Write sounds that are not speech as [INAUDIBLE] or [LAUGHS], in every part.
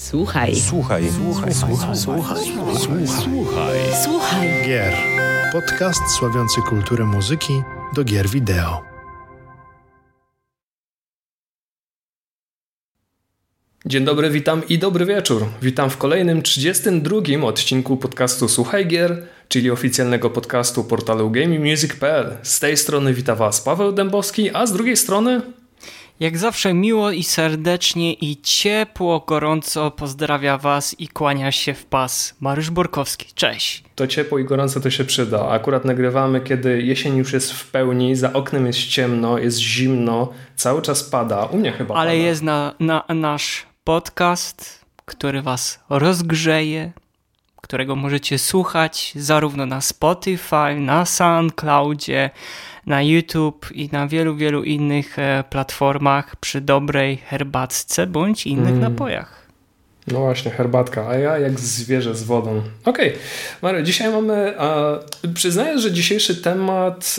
Słuchaj. Słuchaj. Słuchaj. Słuchaj. Słuchaj. Słuchaj. Słuchaj. Gier. Podcast sławiący kulturę muzyki do gier wideo. Dzień dobry, witam i dobry wieczór. Witam w kolejnym 32 odcinku podcastu Słuchaj Gier, czyli oficjalnego podcastu portalu GamingMusic.pl. Z tej strony wita Was Paweł Dębowski, a z drugiej strony Jak zawsze miło i serdecznie i ciepło, gorąco pozdrawia Was i kłania się w pas Mariusz Borkowski. Cześć. to ciepło i gorąco to się przyda. Akurat nagrywamy, kiedy jesień już jest w pełni, za oknem jest ciemno, jest zimno, cały czas pada. U mnie chyba Ale pada. jest na, na nasz podcast, który Was rozgrzeje, którego możecie słuchać zarówno na Spotify, na SoundCloudzie, na YouTube i na wielu, wielu innych e, platformach przy dobrej herbatce bądź innych Mm. napojach. No właśnie, herbatka, a ja jak zwierzę z wodą. Okej, Mario, dzisiaj mamy. Przyznaję, że dzisiejszy temat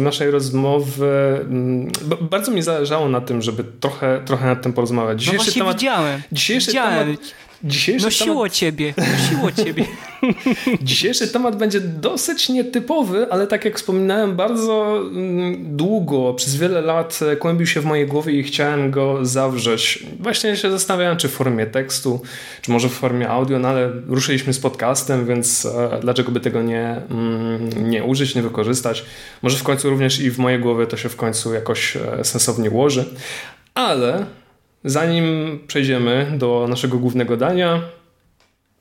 naszej rozmowy. mm, bardzo mi zależało na tym, żeby trochę, trochę nad tym porozmawiać. No Dzisiejszy właśnie temat. widziałem. Dzisiejszy widziałem. temat. Dzisiejszy Nosiło temat, ciebie, nosiło ciebie. [LAUGHS] [LAUGHS] dzisiejszy temat będzie dosyć nietypowy, ale tak jak wspominałem, bardzo mm, długo, przez wiele lat e, kłębił się w mojej głowie i chciałem go zawrzeć. Właśnie się zastanawiałem, czy w formie tekstu, czy może w formie audio, no ale ruszyliśmy z podcastem, więc e, dlaczego by tego nie, mm, nie użyć, nie wykorzystać? Może w końcu również i w mojej głowie to się w końcu jakoś e, sensownie ułoży. Ale zanim przejdziemy do naszego głównego dania,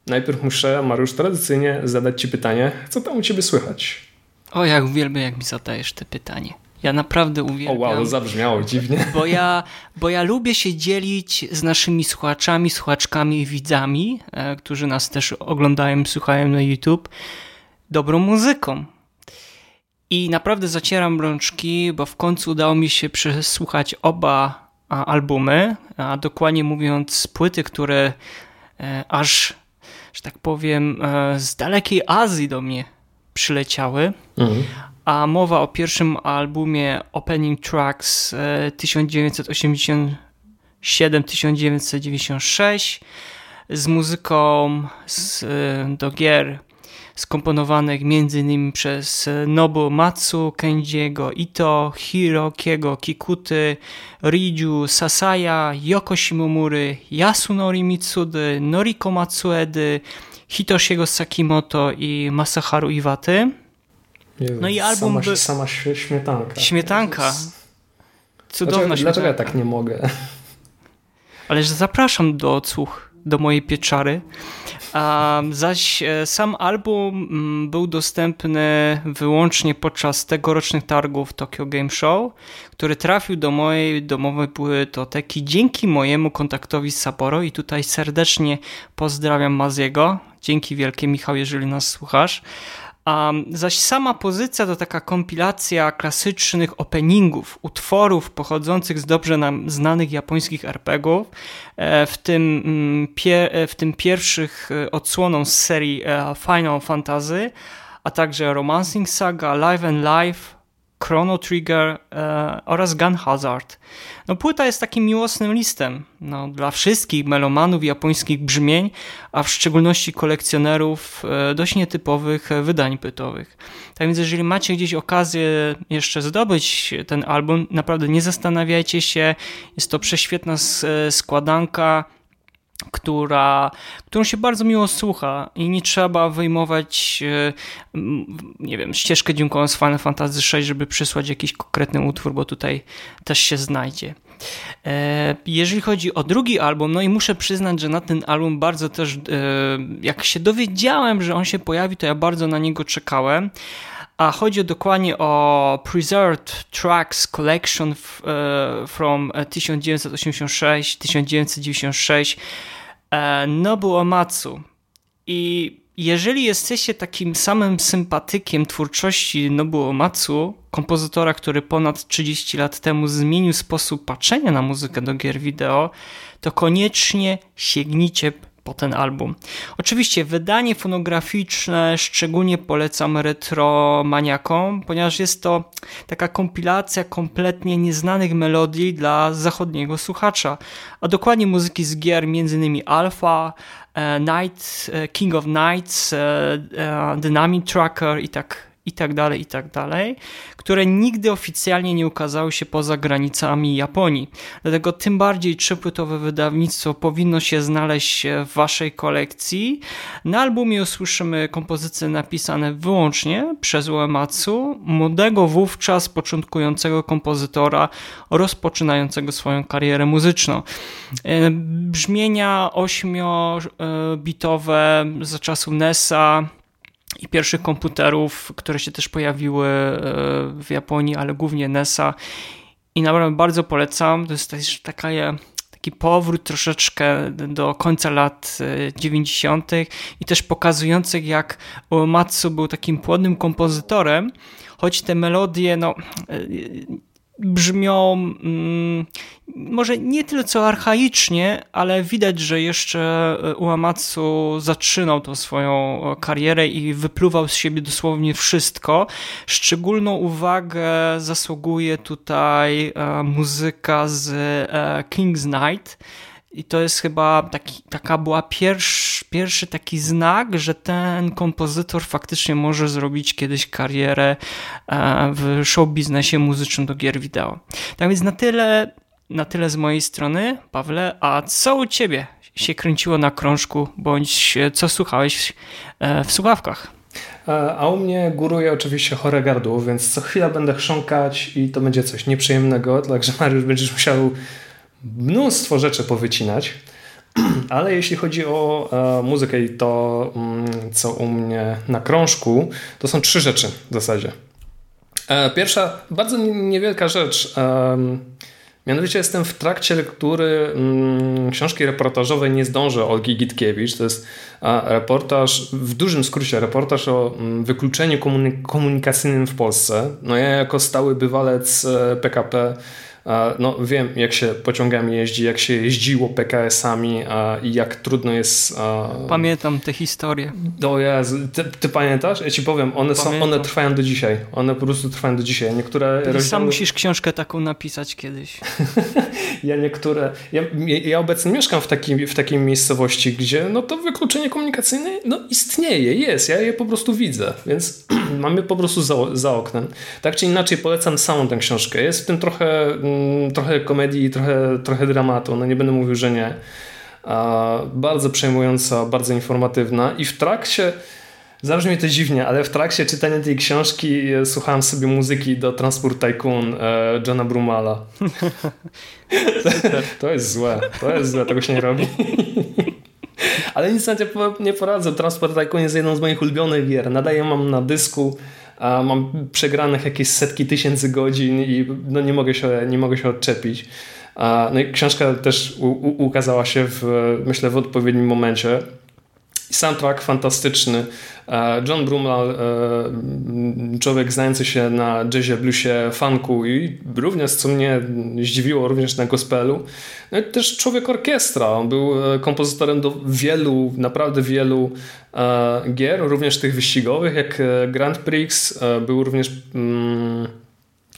najpierw muszę, Mariusz, tradycyjnie zadać Ci pytanie, co tam u Ciebie słychać? O, jak uwielbiam, jak mi zadajesz te pytanie. Ja naprawdę O uwielbiam. wow, to zabrzmiało dziwnie. Bo ja, bo ja lubię się dzielić z naszymi słuchaczami, słuchaczkami i widzami, e, którzy nas też oglądają, słuchają na YouTube, dobrą muzyką. I naprawdę zacieram rączki, bo w końcu udało mi się przesłuchać oba albumy, a dokładnie mówiąc płyty, które e, aż, że tak powiem, e, z dalekiej Azji do mnie przyleciały. Mhm. A mowa o pierwszym albumie Opening Tracks e, 1987-1996 z muzyką z, e, do gier skomponowanych m.in. przez Nobu Matsu, Kenjiego Ito, Hirokiego Kikuty, Riju Sasaya, Yoko Shimomury, Yasunori Mitsudy, Noriko Matsuedy, Hitoshiego Sakimoto i Masaharu Iwaty. Jezu, No i album sama, by- sama śmie- śmietanka. Śmietanka. Cudowna Dlaczego, dlaczego ja śmietanka. tak nie mogę? Ależ zapraszam do odsłuch, do mojej pieczary. A, zaś e, sam album mm, był dostępny wyłącznie podczas tegorocznych targów Tokyo Game Show, który trafił do mojej domowej płytoteki dzięki mojemu kontaktowi z Sapporo i tutaj serdecznie pozdrawiam Maziego. Dzięki wielkie Michał, jeżeli nas słuchasz. A zaś sama pozycja to taka kompilacja klasycznych openingów, utworów pochodzących z dobrze nam znanych japońskich RPGów, e, w tym, mm, e, w tym pierwszych e, odsłoną z serii Final Fantasy, a także Romancing Saga, Live and Live, Chrono Trigger e, oraz Gun Hazard. No, płyta jest takim miłosnym listem no, dla wszystkich melomanów japońskich brzmień, a w szczególności kolekcjonerów e, dość nietypowych e, wydań płytowych. Tak więc jeżeli macie gdzieś okazję jeszcze zdobyć ten album, naprawdę nie zastanawiajcie się, jest to prześwietna e, składanka, która, którą się bardzo miło słucha i nie trzeba wyjmować, e, nie wiem, ścieżkę dźwiękową z Final Fantasy VI, żeby przysłać jakiś konkretny utwór, bo tutaj też się znajdzie. E, Jeżeli chodzi o drugi album, no i muszę przyznać, że na ten album bardzo też, e, jak się dowiedziałem, że on się pojawi, to ja bardzo na niego czekałem. A chodzi dokładnie o Preserved Tracks Collection e, from e, 1986-1996 e, Nobu Omatsu. I jeżeli jesteście takim samym sympatykiem twórczości Nobu Omatsu, kompozytora, który ponad 30 lat temu zmienił sposób patrzenia na muzykę do gier wideo, to koniecznie sięgnijcie po ten album. Oczywiście wydanie fonograficzne szczególnie polecam retromaniakom, ponieważ jest to taka kompilacja kompletnie nieznanych melodii dla zachodniego słuchacza, a dokładnie muzyki z gier m.in. Alpha, e, Night, e, King of Nights, e, Dynamic Tracker i tak i tak dalej, i tak dalej, które nigdy oficjalnie nie ukazały się poza granicami Japonii. Dlatego tym bardziej trzypłytowe wydawnictwo powinno się znaleźć w waszej kolekcji. Na albumie usłyszymy kompozycje napisane wyłącznie przez Uematsu, młodego wówczas początkującego kompozytora rozpoczynającego swoją karierę muzyczną. E, brzmienia ośmiobitowe za czasów NESa i pierwszych komputerów, które się też pojawiły e, w Japonii, ale głównie NESa. I naprawdę bardzo polecam. To jest też taka, taki powrót troszeczkę do końca lat 90. E, i też pokazujących, jak Uematsu był takim płodnym kompozytorem, choć te melodie, no e, brzmią mm, może nie tyle co archaicznie, ale widać, że jeszcze e, Uematsu zaczynał tą swoją e, karierę i wypluwał z siebie dosłownie wszystko. Szczególną uwagę zasługuje tutaj e, muzyka z King's Night, i to jest chyba taki, taka była pierwszy, pierwszy taki znak, że ten kompozytor faktycznie może zrobić kiedyś karierę e, w show biznesie muzycznym do gier wideo. Tak więc na tyle, na tyle z mojej strony, Pawle. A co u ciebie się kręciło na krążku, bądź co słuchałeś e, w słuchawkach? E, a u mnie góruje oczywiście chore gardło, więc co chwila będę chrząkać i to będzie coś nieprzyjemnego, [LAUGHS] także Mariusz będziesz musiał mnóstwo rzeczy powycinać, [CLEARS THROAT] ale jeśli chodzi o e, muzykę i to, mm, co u mnie na krążku, to są trzy rzeczy w zasadzie. E, pierwsza, bardzo niewielka rzecz. E, mianowicie jestem w trakcie lektury mm, książki reportażowej Nie zdążę Olgi Gitkiewicz. To jest reportaż, w dużym skrócie reportaż o mm, wykluczeniu komunikacyjnym w Polsce. No ja jako stały bywalec PKP no, wiem, jak się pociągami jeździ, jak się jeździło PKS-ami i jak trudno jest. Pamiętam te historie. O Jezu, ty, ty pamiętasz? Ja ci powiem, one, są, one trwają do dzisiaj. One po prostu trwają do dzisiaj. Niektóre Ty rozdziały... sam musisz książkę taką napisać kiedyś. [LAUGHS] ja niektóre. Ja, ja obecnie mieszkam w, takim, w takiej miejscowości, gdzie no to wykluczenie komunikacyjne no, istnieje, jest. Ja je po prostu widzę, więc [CLEARS THROAT] mamy po prostu za, za oknem. Tak czy inaczej polecam samą tę książkę. Jest w tym trochę mm, trochę komedii, trochę, trochę dramatu. No nie będę mówił, że nie. Bardzo przejmująca, bardzo informatywna i w trakcie Zabrzmi to dziwnie, ale w trakcie czytania tej książki e, słuchałem sobie muzyki do Transport Tycoon e, Johna Brumala. [LAUGHS] to jest złe, to jest złe, tego się nie robi. [LAUGHS] ale nic na to nie poradzę. Transport Tycoon jest jedną z moich ulubionych gier. Nadaję mam na dysku a mam przegranych jakieś setki tysięcy godzin i no nie mogę się, nie mogę się odczepić. No i książka też u, u, ukazała się w, myślę, w odpowiednim momencie. Soundtrack fantastyczny. E, John Brumlal, e, człowiek znający się na jazzie, bluesie, funku i również, co mnie zdziwiło, również na gospelu. No i też człowiek orkiestra. On był e, kompozytorem do wielu, naprawdę wielu gier, również tych wyścigowych, jak Grand Prix. Był również mm,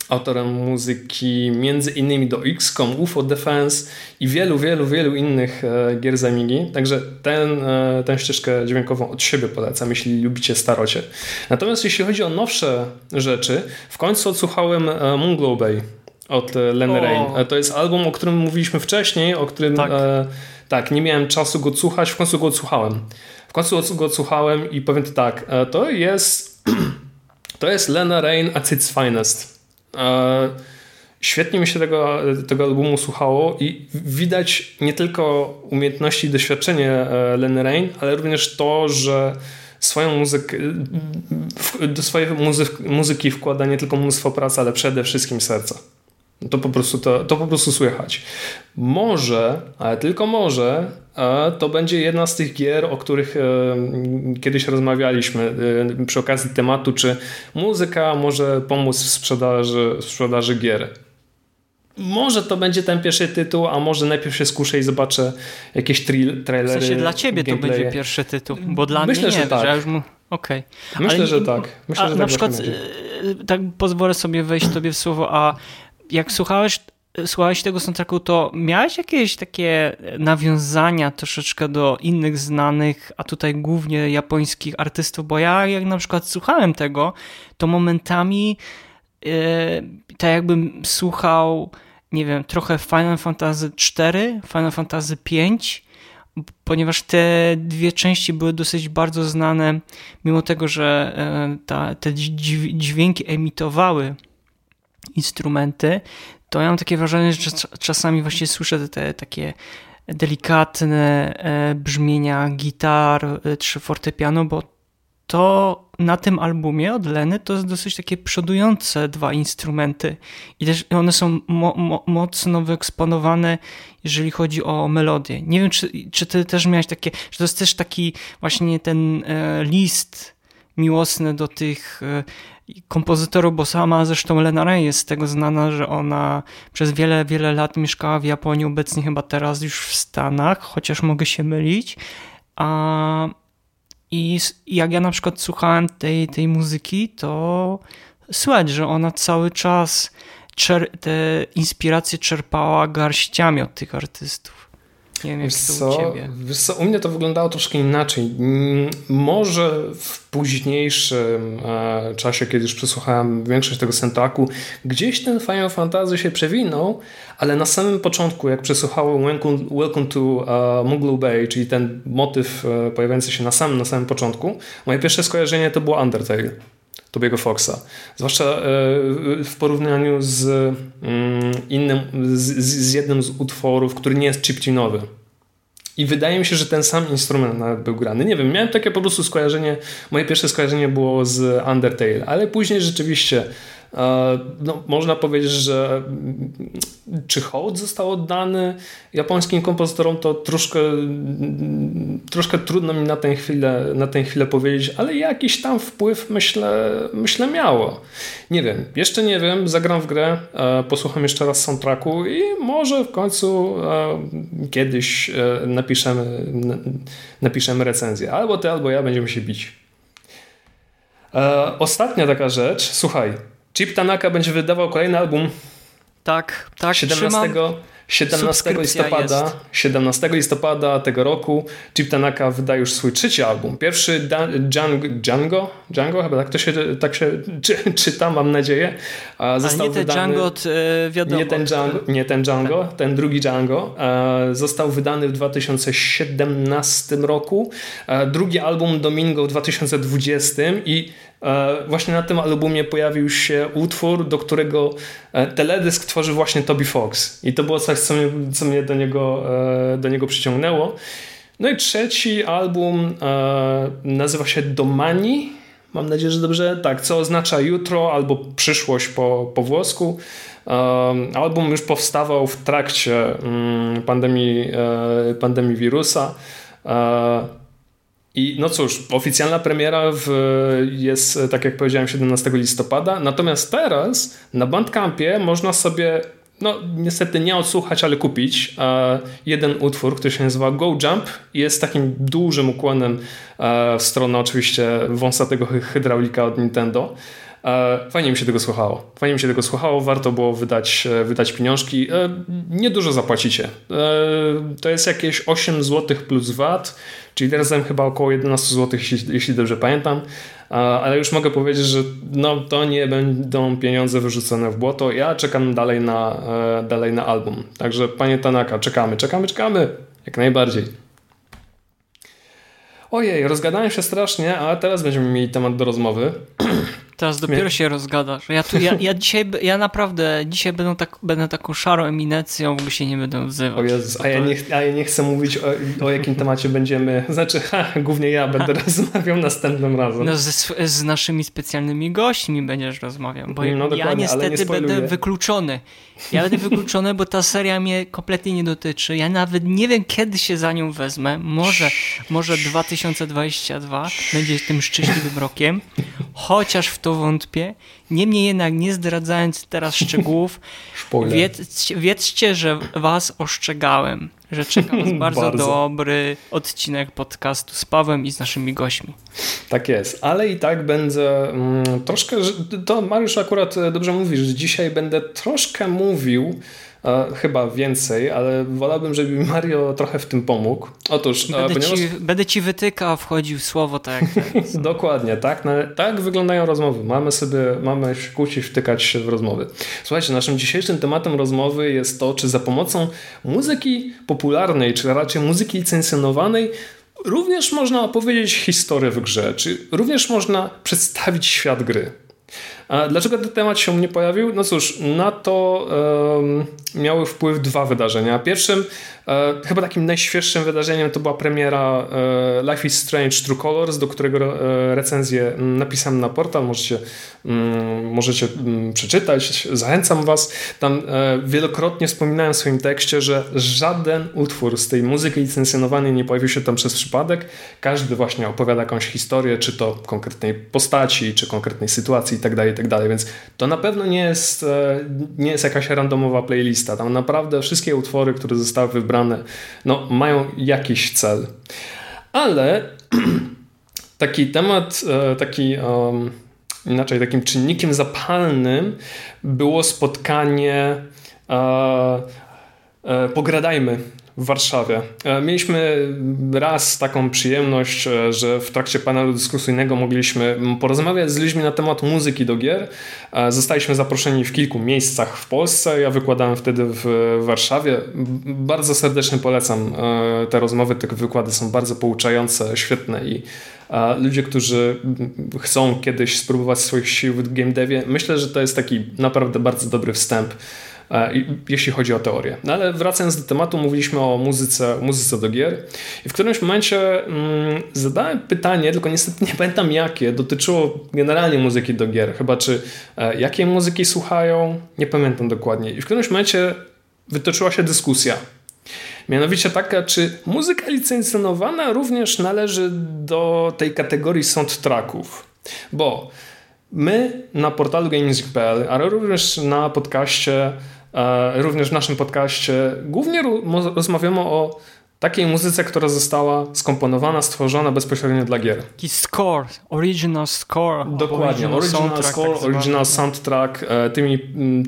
autorem muzyki między innymi do XCOM, UFO Defense i wielu, wielu, wielu innych e, gier z Amigi. Także ten, e, tę ścieżkę dźwiękową od siebie polecam, jeśli lubicie starocie. Natomiast jeśli chodzi o nowsze rzeczy, w końcu odsłuchałem e, Moonglow Bay od Lenny Rain. To jest album, o którym mówiliśmy wcześniej, o którym tak. E, tak, nie miałem czasu go odsłuchać, w końcu go odsłuchałem. W końcu go odsłuchałem i powiem tak, to jest [CLEARS THROAT] to jest Lena Rain at its finest. E, świetnie mi się tego, tego albumu słuchało i widać nie tylko umiejętności i doświadczenie e, Lenny Rain, ale również to, że swoją muzykę, do swojej muzyki wkłada nie tylko mnóstwo pracy, ale przede wszystkim serca. To po prostu, to, to po prostu słychać. Może, ale tylko może, to będzie jedna z tych gier, o których e, kiedyś rozmawialiśmy e, przy okazji tematu, czy muzyka może pomóc w sprzedaży, w sprzedaży gier. może to będzie ten pierwszy tytuł, a może najpierw się skuszę i zobaczę jakieś tri- trailery. W sensie dla ciebie gameplaye. to będzie pierwszy tytuł, bo dla Myślę, mnie nie, że tak. że mu... Okej. Okay. Myślę, Ale, że tak. Myślę, a że na tak przykład, tak pozwolę sobie wejść tobie w słowo, a jak słuchałeś słuchałeś tego soundtracku, to miałeś jakieś takie nawiązania troszeczkę do innych znanych, a tutaj głównie japońskich artystów, bo ja jak na przykład słuchałem tego, to momentami yy, tak jakbym słuchał, nie wiem, trochę Final Fantasy 4, Final Fantasy 5, ponieważ te dwie części były dosyć bardzo znane, mimo tego, że e, ta, te dźwięki emitowały instrumenty, to ja mam takie wrażenie, że czasami właśnie słyszę te takie delikatne e, brzmienia gitar e, czy fortepiano, bo to na tym albumie od Leny to jest dosyć takie przodujące dwa instrumenty i też one są mo mo mocno wyeksponowane, jeżeli chodzi o melodię. Nie wiem, czy, czy ty też miałeś takie, że to jest też taki właśnie ten e, list miłosny do tych e, kompozytorów, bo sama zresztą Lena Ray jest z tego znana, że ona przez wiele, wiele lat mieszkała w Japonii, obecnie chyba teraz już w Stanach, chociaż mogę się mylić. A, I jak ja na przykład słuchałem tej, tej muzyki, to słychać, że ona cały czas te inspiracje czerpała garściami od tych artystów. Nie wiem, jak wiesz to u ciebie. Wiesz co, u mnie to wyglądało troszkę inaczej. Mm, może w późniejszym e, czasie, kiedy już przesłuchałem większość tego soundtracku, gdzieś ten Final Fantasy się przewinął, ale na samym początku, jak przesłuchałem Welcome, Welcome to uh, Muglu Bay, czyli ten motyw uh, pojawiający się na samym, na samym początku, moje pierwsze skojarzenie to było Undertale. Tobiego Foxa. Zwłaszcza w porównaniu z mm, innym, z, z jednym z utworów, który nie jest chiptunowy. I wydaje mi się, że ten sam instrument nawet był grany. Nie wiem, miałem takie po prostu skojarzenie, moje pierwsze skojarzenie było z Undertale, ale później rzeczywiście no, można powiedzieć, że czy hołd został oddany japońskim kompozytorom, to troszkę, troszkę trudno mi na tę, chwilę, na tę chwilę powiedzieć, ale jakiś tam wpływ myślę, myślę miało. Nie wiem, jeszcze nie wiem, zagram w grę, e, posłucham jeszcze raz soundtracku i może w końcu e, kiedyś e, napiszemy, napiszemy recenzję. Albo ty, albo ja będziemy się bić. Ostatnia taka rzecz, słuchaj, Chip Tanaka będzie wydawał kolejny album. Tak, tak. 17, 17 listopada, jest. 17 listopada tego roku Chip Tanaka wyda już swój trzeci album. Pierwszy Django, Django, Django chyba tak to się, tak się czy, [LAUGHS] czyta, mam nadzieję. Został Ale nie ten Django od, e, wiadomo. Nie ten Django, nie ten, Django tak. ten drugi Django. Został wydany w 2017 roku. Drugi album Domingo w 2020 i E, właśnie na tym albumie pojawił się utwór, do którego e, teledysk tworzy właśnie Toby Fox. I to było coś, co mnie, co mnie do, niego, e, do niego przyciągnęło. No i trzeci album nazywa się Domani. Mam nadzieję, że dobrze. Tak, co oznacza jutro albo przyszłość po, po włosku. Album już powstawał w trakcie mm, pandemii, pandemii wirusa. I no cóż, oficjalna premiera w, jest, tak jak powiedziałem, 17 listopada. Natomiast teraz na Bandcampie można sobie, no niestety nie odsłuchać, ale kupić e, jeden utwór, który się nazywa Go Jump. Jest takim dużym ukłonem e, w stronę oczywiście wąsatego hydraulika od Nintendo. E, fajnie mi się tego słuchało. Fajnie mi się tego słuchało, warto było wydać, e, wydać pieniążki. E, niedużo zapłacicie. To jest jakieś 8 zł plus VAT, czyli razem chyba około 11 zł, jeśli, dobrze pamiętam. Ale już mogę powiedzieć, że no, to nie będą pieniądze wyrzucone w błoto. Ja czekam dalej na, dalej na album. Także panie Tanaka, czekamy, czekamy, czekamy. Jak najbardziej. Ojej, rozgadałem się strasznie, a teraz będziemy mieli temat do rozmowy. [CLEARS THROAT] Teraz dopiero się rozgadasz. Ja, tu, ja, ja dzisiaj, ja naprawdę dzisiaj będę, tak, będę taką szarą eminencją, bo się nie będę Jezus, a ja nie, a ja nie chcę mówić o, o jakim temacie będziemy, znaczy ha, głównie ja będę [LAUGHS] rozmawiał następnym razem. No z, z naszymi specjalnymi gośćmi będziesz rozmawiał, bo no, ja niestety będę wykluczony. Ja będę wykluczony, bo ta seria mnie kompletnie nie dotyczy. Ja nawet nie wiem, kiedy się za nią wezmę. Może, może 2022 będzie tym szczęśliwym rokiem, chociaż w to wątpię. Niemniej jednak, nie zdradzając teraz [LAUGHS] szczegółów, wiedzcie, wiedzcie, że was ostrzegałem, że czeka was [LAUGHS] bardzo, bardzo, dobry odcinek podcastu z Pawłem i z naszymi gośćmi. Tak jest, ale i tak będę mm, troszkę, to Mariusz akurat dobrze mówisz, że dzisiaj będę troszkę mówił chyba więcej, ale wolałbym, żeby mi Mario trochę w tym pomógł. Otóż, będę, ponieważ... ci, będę ci wytykał, wchodził słowo tak. [LAUGHS] Dokładnie, tak. No, tak wyglądają rozmowy. Mamy sobie, mamy się kłócić, wtykać się w rozmowy. Słuchajcie, naszym dzisiejszym tematem rozmowy jest to, czy za pomocą muzyki popularnej, czy raczej muzyki licencjonowanej również można opowiedzieć historię w grze, czy również można przedstawić świat gry. A dlaczego ten temat się nie pojawił? No cóż, na to um, miały wpływ dwa wydarzenia. Pierwszym E, chyba takim najświeższym wydarzeniem to była premiera e, Life is Strange True Colors, do którego e, recenzję napisałem na portal. Możecie, mm, możecie mm, przeczytać. Zachęcam Was. Tam wielokrotnie wspominałem w swoim tekście, że żaden utwór z tej muzyki licencjonowanej nie pojawił się tam przez przypadek. Każdy właśnie opowiada jakąś historię, czy to konkretnej postaci, czy konkretnej sytuacji itd., tak itd. Tak Więc to na pewno nie jest, nie jest jakaś randomowa playlista. Tam naprawdę wszystkie utwory, które zostały wybrane wybrane, no, mają jakiś cel. Ale [CLEARS THROAT] taki temat, e, taki um, inaczej, takim czynnikiem zapalnym było spotkanie e, e, Pogradajmy w Warszawie. E, mieliśmy raz taką przyjemność, e, że w trakcie panelu dyskusyjnego mogliśmy porozmawiać z ludźmi na temat muzyki do gier. E, zostaliśmy zaproszeni w kilku miejscach w Polsce. Ja wykładałem wtedy w Warszawie. Bardzo serdecznie polecam te rozmowy. Te wykłady są bardzo pouczające, świetne i ludzie, którzy chcą kiedyś spróbować swoich sił w game devie, myślę, że to jest taki naprawdę bardzo dobry wstęp jeśli chodzi o teorię. No ale wracając do tematu, mówiliśmy o muzyce, muzyce do gier i w którymś momencie mm, zadałem pytanie, tylko niestety nie [LAUGHS] pamiętam jakie, dotyczyło generalnie muzyki do gier, chyba czy e, muzyki słuchają, nie pamiętam dokładnie. I w którymś momencie wytoczyła się dyskusja. Mianowicie taka, czy muzyka licencjonowana również należy do tej kategorii soundtracków. Bo my na portalu gaming.pl, ale również na podcaście E, również w naszym podcaście głównie rozmawiamy o takiej muzyce, która została skomponowana, stworzona bezpośrednio dla gier. Taki score, original score. Dokładnie, original, original score, tak original soundtrack, e, tymi,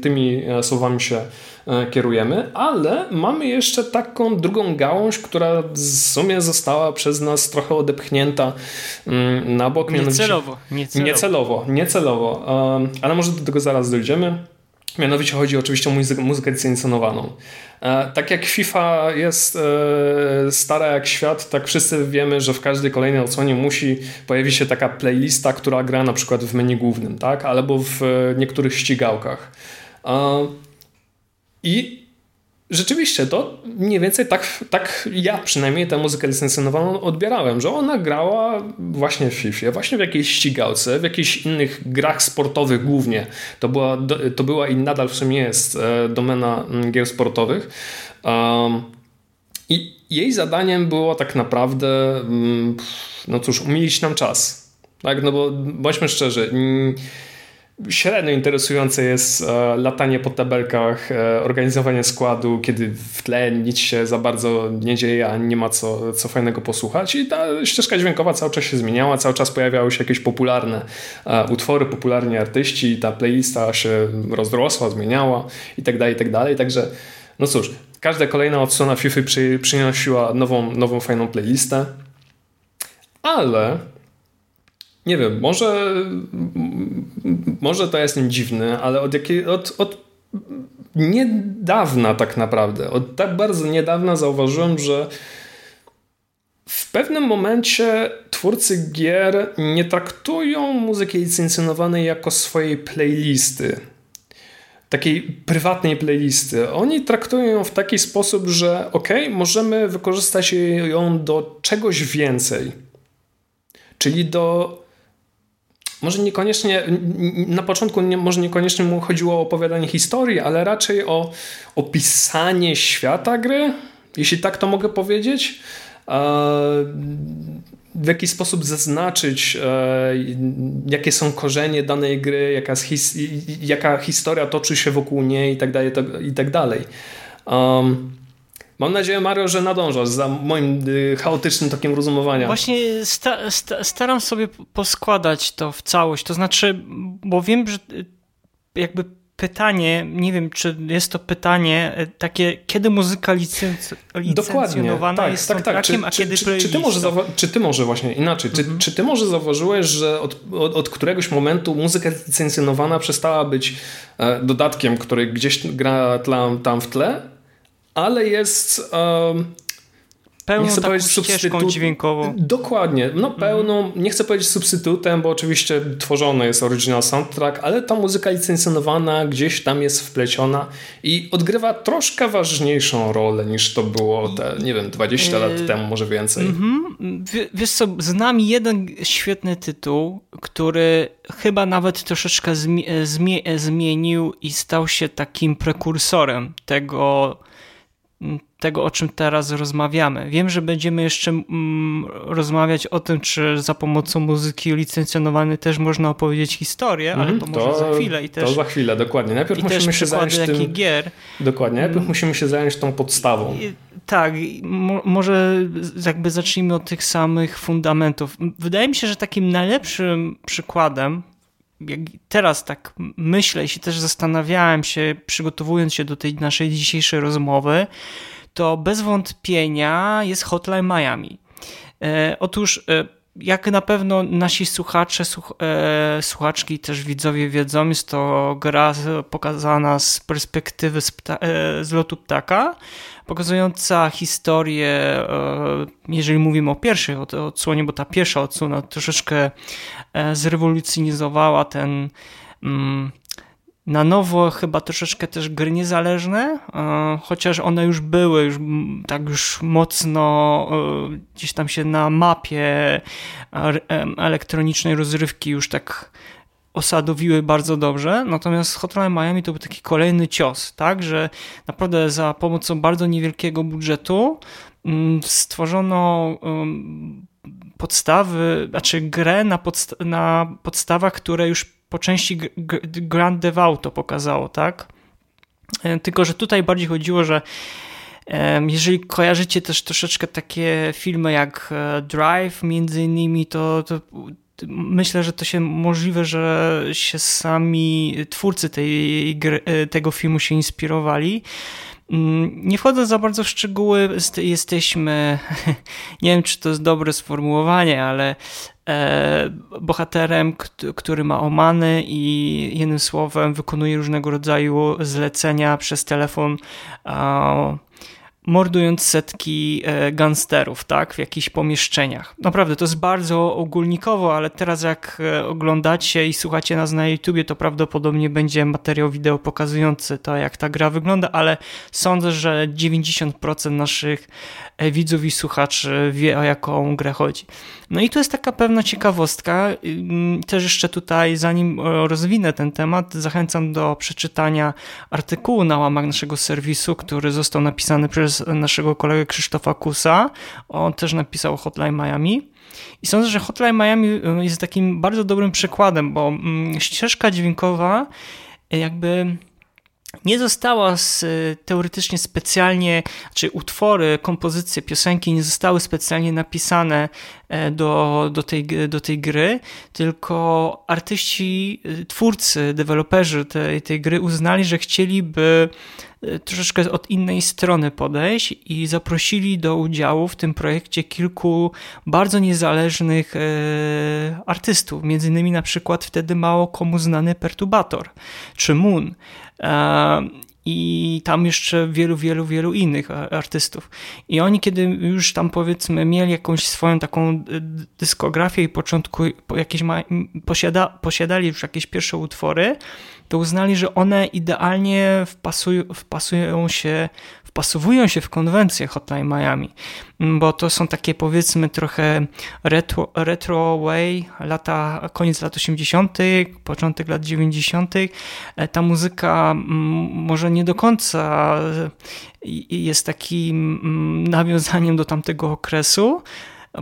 tymi e, słowami się kierujemy, ale mamy jeszcze taką drugą gałąź, która w sumie została przez nas trochę odepchnięta na bok. Niecelowo. Niecelowo, niecelowo, niecelowo ale może do tego zaraz dojdziemy. Mianowicie chodzi oczywiście o muzykę, muzykę. E, tak jak FIFA jest e, stara jak świat, tak wszyscy wiemy, że w każdej kolejnej odsłonie musi pojawić się taka playlista, która gra na przykład w menu głównym, tak? albo w niektórych ścigałkach. E, I rzeczywiście to mniej więcej tak, tak ja przynajmniej tę muzykę licencjonowaną odbierałem, że ona grała właśnie w FIFA, właśnie w jakiejś ścigałce, w jakichś innych grach sportowych głównie. To była, to była i nadal w sumie jest e, domena mm, gier sportowych. Um, I jej zadaniem było tak naprawdę, mm, no cóż, umilić nam czas. Tak, no bo bądźmy szczerzy, Średnio interesujące jest e, latanie po tabelkach, e, organizowanie składu, kiedy w tle nic się za bardzo nie dzieje, a nie ma co, co fajnego posłuchać. I ta ścieżka dźwiękowa cały czas się zmieniała, cały czas pojawiały się jakieś popularne e, utwory, popularni artyści, ta playlista się rozrosła, zmieniała i tak dalej, i tak. Także, no cóż, każda kolejna odsłona FIFA przy, przynosiła nową, nową fajną playlistę. Ale nie wiem, może, może to jest nim dziwny, ale od, jakiej, od, od niedawna tak naprawdę, od tak bardzo niedawna zauważyłem, że w pewnym momencie twórcy gier nie traktują muzyki licencjonowanej jako swojej playlisty. Takiej prywatnej playlisty. Oni traktują ją w taki sposób, że ok, możemy wykorzystać ją do czegoś więcej. Czyli do może niekoniecznie, na początku nie, może niekoniecznie mu chodziło o opowiadanie historii, ale raczej o opisanie świata gry, jeśli tak to mogę powiedzieć. w jakiś sposób zaznaczyć, e, jakie są korzenie danej gry, jaka, his, jaka historia toczy się wokół niej i tak dalej. I tak dalej. Um, mam nadzieję, Mario, że nadążasz za moim y, chaotycznym tokiem rozumowania. Właśnie sta, sta, staram sobie poskładać to w całość. To znaczy, bo wiem, że y, jakby pytanie, nie wiem, czy jest to pytanie e, takie, kiedy muzyka licenc licencjonowana tak, jest tak, tak. Czy, a czy, kiedy czy, czy, ty może czy ty może właśnie inaczej, czy, mhm. czy ty może zauważyłeś, że od, od, od, któregoś momentu muzyka licencjonowana przestała być e, dodatkiem, który gdzieś gra tam, tam w tle, ale jest pełną nie chcę taką ścieżką dźwiękową. Dokładnie, no pełną, mhm. nie chcę powiedzieć substytutem, bo oczywiście tworzony jest original soundtrack, ale ta muzyka licencjonowana gdzieś tam jest wpleciona i odgrywa troszkę ważniejszą rolę niż to było te, nie wiem, 20 lat yy, temu, może więcej. Mhm. Wiesz co, znam jeden świetny tytuł, który chyba nawet troszeczkę zmienił i stał się takim prekursorem tego tego, o czym teraz rozmawiamy. Wiem, że będziemy jeszcze mm, rozmawiać o tym, czy za pomocą muzyki licencjonowanej też można opowiedzieć historię, mm, ale mhm, to, to, może za chwilę. I też, to za chwilę, dokładnie. Najpierw musimy się zająć tym... gier. Dokładnie, najpierw mm. musimy się zająć tą podstawą. I, tak, mo może jakby zacznijmy od tych samych fundamentów. Wydaje mi się, że takim najlepszym przykładem jak teraz tak myślę i się też zastanawiałem się, przygotowując się do tej naszej dzisiejszej rozmowy, to bez wątpienia jest Hotline Miami. E, otóż, e, jak na pewno nasi słuchacze, słuch, e, słuchaczki, też widzowie wiedzą, jest to gra pokazana z perspektywy z, pta, e, z lotu ptaka, pokazująca historię, e, jeżeli mówimy o pierwszej odsłonie, bo ta pierwsza odsłona troszeczkę e, zrewolucjonizowała ten mm, na nowo chyba troszeczkę też gry niezależne, e, chociaż one już były, już tak już mocno gdzieś tam się na mapie elektronicznej rozrywki już tak osadowiły bardzo dobrze, natomiast Hotline Miami to był taki kolejny cios, tak, że naprawdę za pomocą bardzo niewielkiego budżetu mm, stworzono podstawy, znaczy grę na, podsta na podstawach, które już po części Grand Theft Auto pokazało, tak? E, tylko, że tutaj bardziej chodziło, że jeżeli kojarzycie też troszeczkę takie filmy jak e, Drive między innymi, to, to myślę, że to się możliwe, że się sami twórcy tej e, tego filmu się inspirowali. Mm, nie wchodząc za bardzo w szczegóły, jesteśmy, [LAUGHS] nie wiem czy to jest dobre sformułowanie, ale e, bohaterem, który ma omany i jednym słowem wykonuje różnego rodzaju zlecenia przez telefon mordując setki e, gangsterów, tak, w jakichś pomieszczeniach. Naprawdę, to jest bardzo ogólnikowo, ale teraz jak e, oglądacie i słuchacie nas na YouTubie, to prawdopodobnie będzie materiał wideo pokazujący to, jak ta gra wygląda, ale sądzę, że 90% naszych e, widzów i słuchaczy wie, o jaką grę chodzi. No i tu jest taka pewna ciekawostka. Też jeszcze tutaj, zanim rozwinę ten temat, zachęcam do przeczytania artykułu na łamach naszego serwisu, który został napisany przez naszego kolegę Krzysztofa Kusa. On też napisał Hotline Miami. I sądzę, że Hotline Miami jest takim bardzo dobrym przykładem, bo ścieżka dźwiękowa jakby nie została z, teoretycznie specjalnie, czy utwory, kompozycje, piosenki nie zostały specjalnie napisane e, do, do, tej, do tej gry, tylko artyści, twórcy, deweloperzy tej, tej gry uznali, że chcieliby troszeczkę od innej strony podejść i zaprosili do udziału w tym projekcie kilku bardzo niezależnych artystów, między innymi na przykład wtedy mało komu znany Perturbator czy Moon. I tam jeszcze wielu, wielu, wielu innych artystów. I oni, kiedy już tam powiedzmy mieli jakąś swoją taką dyskografię i początku jakieś ma, posiada, posiadali już jakieś pierwsze utwory, to uznali, że one idealnie wpasują, wpasują się wpasowują się w konwencję Hotline Miami, bo to są takie powiedzmy trochę retro, retro way, lata, koniec lat 80., początek lat 90. E, ta muzyka może nie do końca jest takim nawiązaniem do tamtego okresu,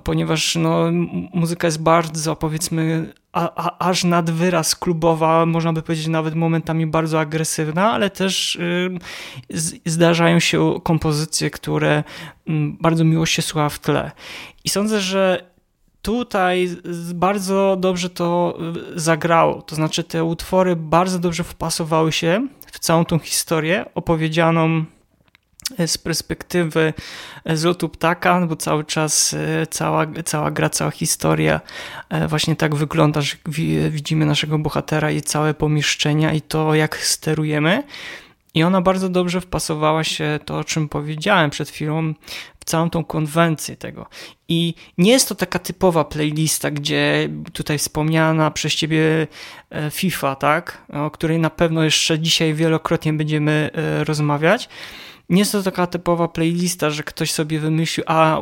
ponieważ no, muzyka jest bardzo, powiedzmy, a, a, aż nad wyraz klubowa, można by powiedzieć nawet momentami bardzo agresywna, ale też y, zdarzają się kompozycje, które y, bardzo miło się słucha w tle. I sądzę, że tutaj bardzo dobrze to y, zagrało. To znaczy, te utwory bardzo dobrze wpasowały się w całą tą historię opowiedzianą z perspektywy y, z lotu ptaka, bo cały czas cała, cała gra, cała historia właśnie tak wygląda, że widzimy naszego bohatera i całe pomieszczenia i to, jak sterujemy. I ona bardzo dobrze wpasowała się to, o czym powiedziałem przed chwilą, w całą tą konwencję tego. I nie jest to taka typowa playlista, gdzie tutaj wspomniana przez ciebie e, FIFA, tak? O której na pewno jeszcze dzisiaj wielokrotnie będziemy e, rozmawiać. Nie jest to taka typowa playlista, że ktoś sobie wymyślił, a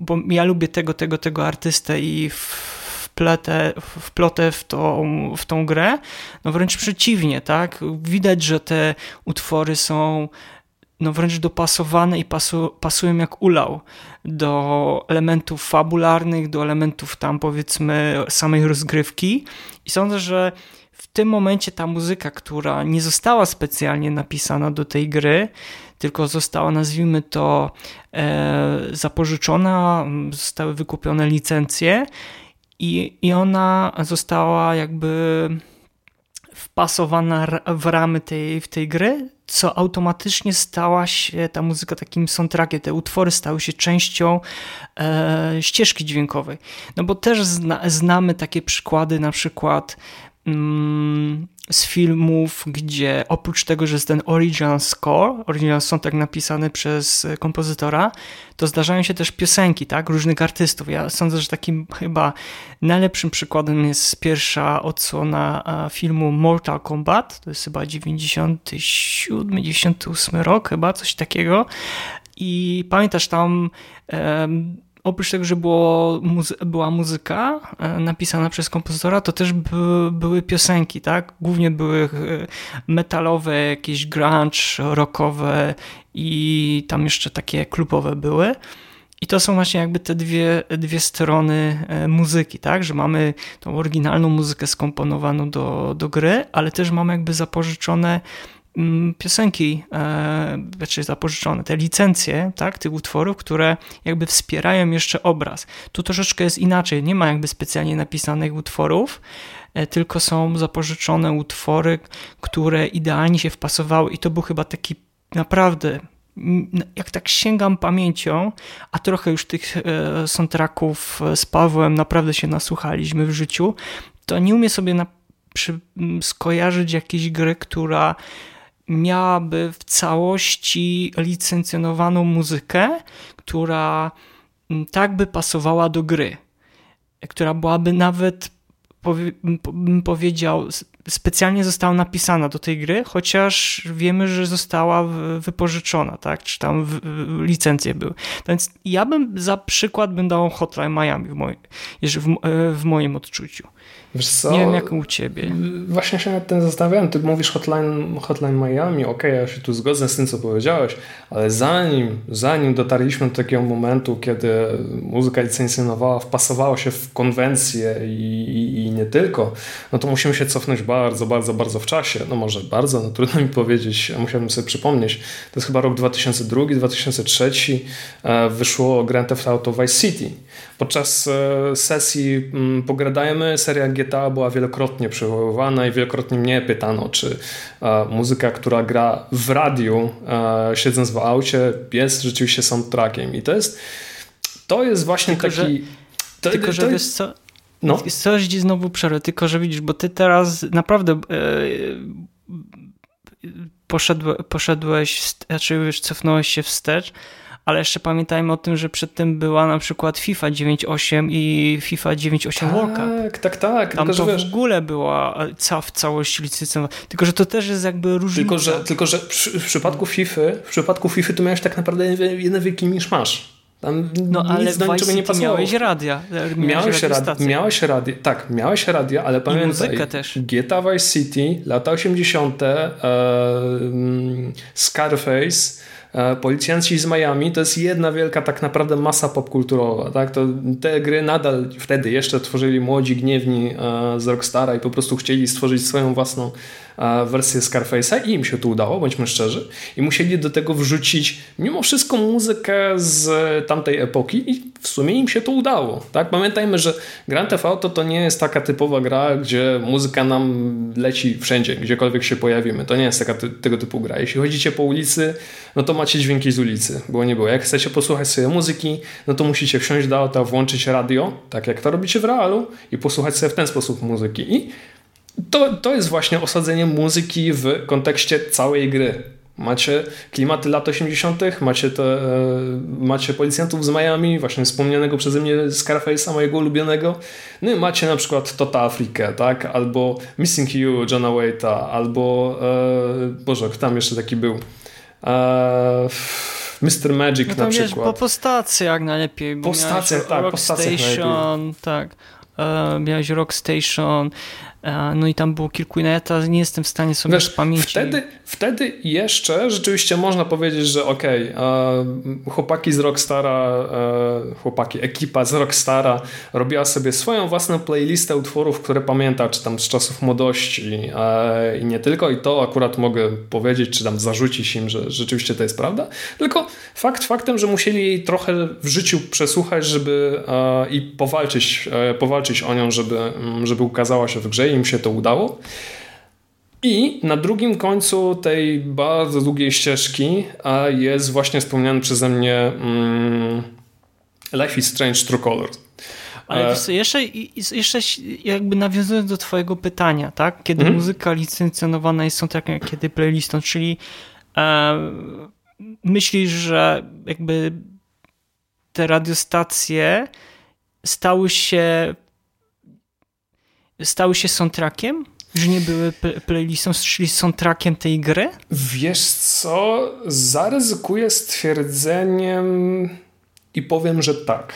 bo ja lubię tego, tego, tego artystę i wpletę, wplotę w tą, w tą grę. No wręcz przeciwnie, tak? Widać, że te utwory są no wręcz dopasowane i pasu, pasują jak ulał do elementów fabularnych, do elementów tam powiedzmy samej rozgrywki i sądzę, że w tym momencie ta muzyka, która nie została specjalnie napisana do tej gry, tylko została, nazwijmy to, e, zapożyczona, zostały wykupione licencje i, i ona została jakby wpasowana w ramy tej, w tej gry, co automatycznie stała się ta muzyka takim soundtrackiem, te utwory stały się częścią e, ścieżki dźwiękowej. No bo też zna, znamy takie przykłady, na przykład z filmów, gdzie oprócz tego, że jest ten original score, original soundtrack napisany przez kompozytora, to zdarzają się też piosenki, tak, różnych artystów. Ja sądzę, że takim chyba najlepszym przykładem jest pierwsza odsłona filmu Mortal Kombat, to jest chyba 97, 98 rok, chyba coś takiego. I pamiętasz tam oprócz tego, że było, muzy była muzyka e, napisana przez kompozytora, to też by, były piosenki, tak? Głównie były e, metalowe, jakieś grunge, rockowe i tam jeszcze takie klubowe były. I to są właśnie jakby te dwie, dwie strony e, muzyki, tak? Że mamy tą oryginalną muzykę skomponowaną do, do gry, ale też mamy jakby zapożyczone piosenki, e, znaczy zapożyczone, te licencje, tak, tych utworów, które jakby wspierają jeszcze obraz. Tu troszeczkę jest inaczej, nie ma jakby specjalnie napisanych utworów, e, tylko są zapożyczone utwory, które idealnie się wpasowały i to był chyba taki naprawdę jak tak sięgam pamięcią, a trochę już tych e, soundtracków z Pawłem naprawdę się nasłuchaliśmy w życiu, to nie umiem sobie na, przy, skojarzyć jakiejś gry, która miałaby w całości licencjonowaną muzykę, która mm, tak by pasowała do gry, która byłaby nawet, bym powiedział, specjalnie została napisana do tej gry, chociaż wiemy, że została wypożyczona, tak? Czy tam licencje były. Więc ja bym za przykład bym dał Hotline Miami w, moim, w, w moim odczuciu. Nie wiem jak u ciebie. Właśnie się nad tym zastanawiałem. Ty mówisz Hotline, hotline Miami, ok, ja się tu zgodzę z tym, co powiedziałeś, ale zanim, zanim dotarliśmy do takiego momentu, kiedy muzyka licencjonowała wpasowała się w konwencję i, i, i, nie tylko, no to musimy się cofnąć bardzo, bardzo, bardzo w czasie. No może bardzo, no trudno mi powiedzieć, musiałbym sobie przypomnieć. To jest chyba rok 2002, 2003 e, wyszło Grand Theft Auto Vice City. Podczas e, sesji mm, pogradajmy, seria GTA była wielokrotnie przywoływana i wielokrotnie mnie pytano, czy e, muzyka, która gra w radiu, e, siedząc w aucie, jest rzeczywiście soundtrackiem. I to jest, to jest właśnie tylko, taki... Że, to, tylko, że to wiesz co... No. Coś ci znowu przerwę, tylko że widzisz, bo ty teraz naprawdę poszedłeś, poszedłeś, znaczy cofnąłeś się wstecz, ale jeszcze pamiętajmy o tym, że przedtem była na przykład FIFA 9.8 i FIFA 9.8 tak, World Cup. Tak, tak, tak. Tam tylko, to wiesz... w ogóle była ca w całości licencjonowana. Tylko, że to też jest jakby różnica. Tylko, że, tylko, że w, przypadku FIFA, w przypadku FIFA to miałeś tak naprawdę jeden wielki miszmasz. Tam no ale do niczego nie pasowało. miałeś radia. Miałeś, miałeś radia, miałeś radia, tak, miałeś radia, ale pamiętaj. GTA Vice City, lata 80., e, Scarface, E, policjanci z Miami to jest jedna wielka tak naprawdę masa popkulturowa. Tak? To, te gry nadal wtedy jeszcze tworzyli młodzi, gniewni e, z Rockstara i po prostu chcieli stworzyć swoją własną e, wersję Scarface'a i im się to udało, bądźmy szczerzy. I musieli do tego wrzucić mimo wszystko muzykę z tamtej epoki i w sumie im się to udało. Tak? Pamiętajmy, że Grand Theft Auto to nie jest taka typowa gra, gdzie muzyka nam leci wszędzie, gdziekolwiek się pojawimy. To nie jest taka ty tego typu gra. Jeśli chodzicie po ulicy, no to macie dźwięki z ulicy, było nie było. Jak chcecie posłuchać sobie muzyki, no to musicie wsiąść do auta, włączyć radio, tak jak to robicie w realu i posłuchać sobie w ten sposób muzyki. I to, to jest właśnie osadzenie muzyki w kontekście całej gry. Macie klimaty lat 80., macie, te, e, macie policjantów z Miami, właśnie wspomnianego przeze mnie Scarface'a, mojego ulubionego. No i macie na przykład Tota Afrikę, tak? Albo Missing You Johna Waite'a, albo e, Boże, kto tam jeszcze taki był? E, Mr. Magic no na przykład. po, po stacjach najlepiej. Po stacjach, tak, Rock Station, najlepiej. tak. E, miałeś Rock Station, no i tam było kilku innych, ja nie jestem w stanie sobie Wiesz, pamięci... Wtedy, wtedy jeszcze rzeczywiście można powiedzieć, że okej, okay, chłopaki z Rockstara, e, chłopaki, ekipa z Rockstara robiła sobie swoją własną playlistę utworów, które pamięta, czy tam z czasów młodości i nie tylko i to akurat mogę powiedzieć, czy tam zarzucić im, że rzeczywiście to jest prawda, tylko fakt faktem, że musieli jej trochę w życiu przesłuchać, żeby i powalczyć, powalczyć o nią, żeby, żeby ukazała się w grze im się to udało. I na drugim końcu tej bardzo długiej ścieżki jest właśnie wspomniany przeze mnie mm, Life is Strange True Colors. Ale e, jeszcze, jeszcze jakby nawiązując do twojego pytania, tak? Kiedy mm -hmm. muzyka licencjonowana jest soundtrackiem, kiedy playlistą, czyli e, myślisz, że jakby te radiostacje stały się stały się soundtrackiem? Że nie były playlistą, czyli soundtrackiem tej gry? Wiesz co, zaryzykuję stwierdzeniem i powiem, że tak.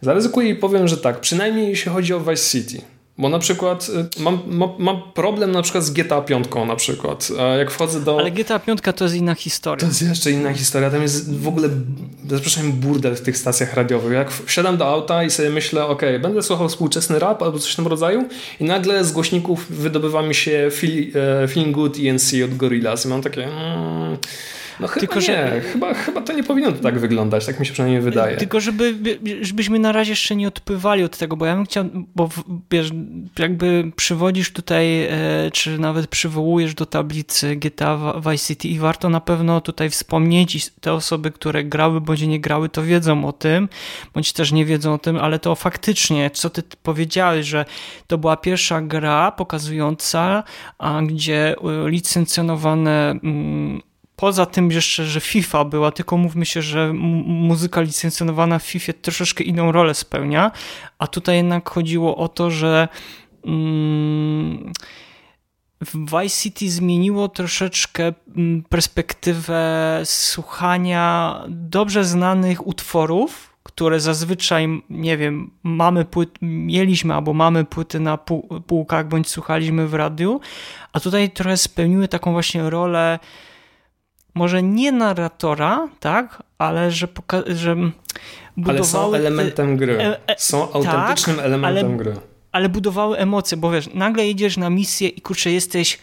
Zaryzykuję i powiem, że tak. Przynajmniej jeśli chodzi o Vice City. Bo na przykład y, mam, mam, mam, problem na przykład z GTA 5 na przykład. Jak wchodzę do... Ale GTA 5 to jest inna historia. To jest jeszcze inna historia. Tam jest w ogóle, zapraszam, burdel w tych stacjach radiowych. Jak wsiadam do auta i sobie myślę, ok, będę słuchał współczesny rap albo coś w tym rodzaju i nagle z głośników wydobywa mi się e, Feeling Good ENC od Gorillaz i mam takie... Mm, no chyba tylko, nie, że... chyba, chyba to nie powinno to tak wyglądać, tak mi się przynajmniej wydaje. Tylko żeby, żebyśmy na razie jeszcze nie odpływali od tego, bo ja bym chciał, bo wiesz, jakby przywodzisz tutaj, e, czy nawet przywołujesz do tablicy GTA Vice City i warto na pewno tutaj wspomnieć i te osoby, które grały bądź nie grały, to wiedzą o tym, bądź też nie wiedzą o tym, ale to faktycznie, co ty powiedziałeś, że to była pierwsza gra pokazująca, a gdzie e, licencjonowane mm, Poza tym jeszcze, że FIFA była, tylko mówmy się, że muzyka licencjonowana w FIFA troszeczkę inną rolę spełnia, a tutaj jednak chodziło o to, że mm, Vice City zmieniło troszeczkę mm, perspektywę słuchania dobrze znanych utworów, które zazwyczaj, nie wiem, mamy płyt, mieliśmy albo mamy płyty na półkach, bądź słuchaliśmy w radiu, a tutaj trochę spełniły taką właśnie rolę może nie narratora, tak, ale że, że budowały... Ale są elementem gry. E, e, są autentycznym tak, elementem ale, gry ale budowały emocje, bo wiesz, nagle jedziesz na misję i kurczę, jesteś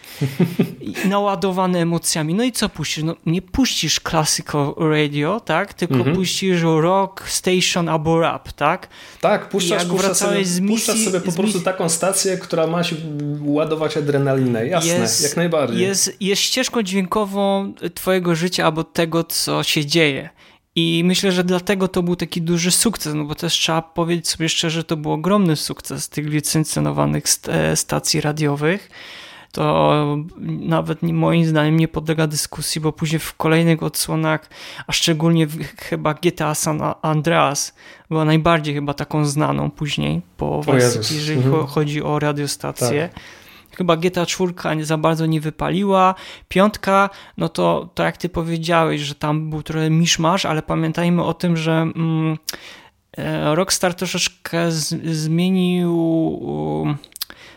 [LAUGHS] naładowany emocjami. No i co puścisz? No nie puścisz classical radio, tak? Tylko mhm. puścisz rock, station albo rap, tak? Tak, puszczasz, puszczasz sobie, z misji, puszczasz sobie po prostu taką stację, która ma się ładować adrenalinę. Jasne, jest, jak najbardziej. Jest, jest ścieżką dźwiękową twojego życia albo tego, co się dzieje. I myślę, że dlatego to był taki duży sukces, no bo też trzeba powiedzieć sobie szczerze, to był ogromny sukces tych licencjonowanych e, stacji radiowych. To nawet moim zdaniem nie podlega dyskusji, bo później w kolejnych odsłonach, a szczególnie chyba GTA San Andreas była najbardziej chyba taką znaną później po wersji, jeżeli mhm. chodzi o radiostację. Tak Chyba GTA 4 za bardzo nie wypaliła. Piątka, no to, to jak ty powiedziałeś, że tam był trochę miszmasz, ale pamiętajmy o tym, że mm, e, Rockstar troszeczkę z, zmienił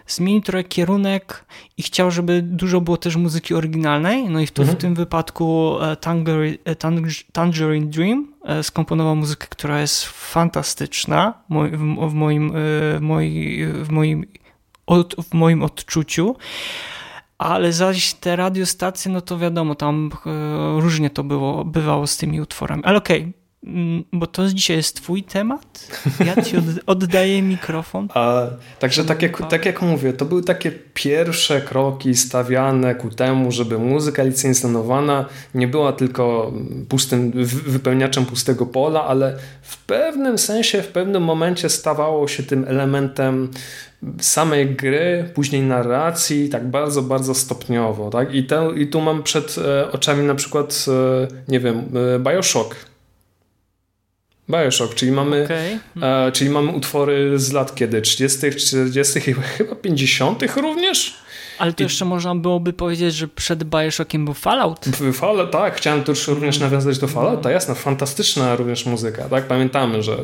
zmienił trochę kierunek i chciał, żeby dużo było też muzyki oryginalnej. No i w, to, mhm. w tym wypadku e, Tangerine, e, Tangerine Dream skomponował muzykę, która jest fantastyczna w, w moim, w moim, w moim, w moim odczuciu. Ale zaś te radiostacje, no to wiadomo, tam różnie to było, bywało z tymi utworami. Ale okej, okay Mm, bo to dzisiaj jest twój temat. Ja ci [LAUGHS] oddaję mikrofon. A, także tak jak, tak jak mówię, to były takie pierwsze kroki stawiane ku temu, żeby muzyka licencjonowana nie była tylko pustym wypełniaczem pustego pola, ale w pewnym sensie, w pewnym momencie stawało się tym elementem samej gry, później narracji, tak bardzo, bardzo stopniowo. Tak? I, te, I tu mam przed e, oczami na przykład, e, nie wiem, e, Bioshock Bioshock, czyli mamy, okay. e, czyli mamy utwory z lat kiedy? 30., 40., chyba 50. również? Ale to I... jeszcze można byłoby powiedzieć, że przed Bioshockiem był Fallout. Fallout, tak. Chciałem tu również nawiązać do Fallouta. Jasna, fantastyczna również muzyka. Tak, Pamiętamy, że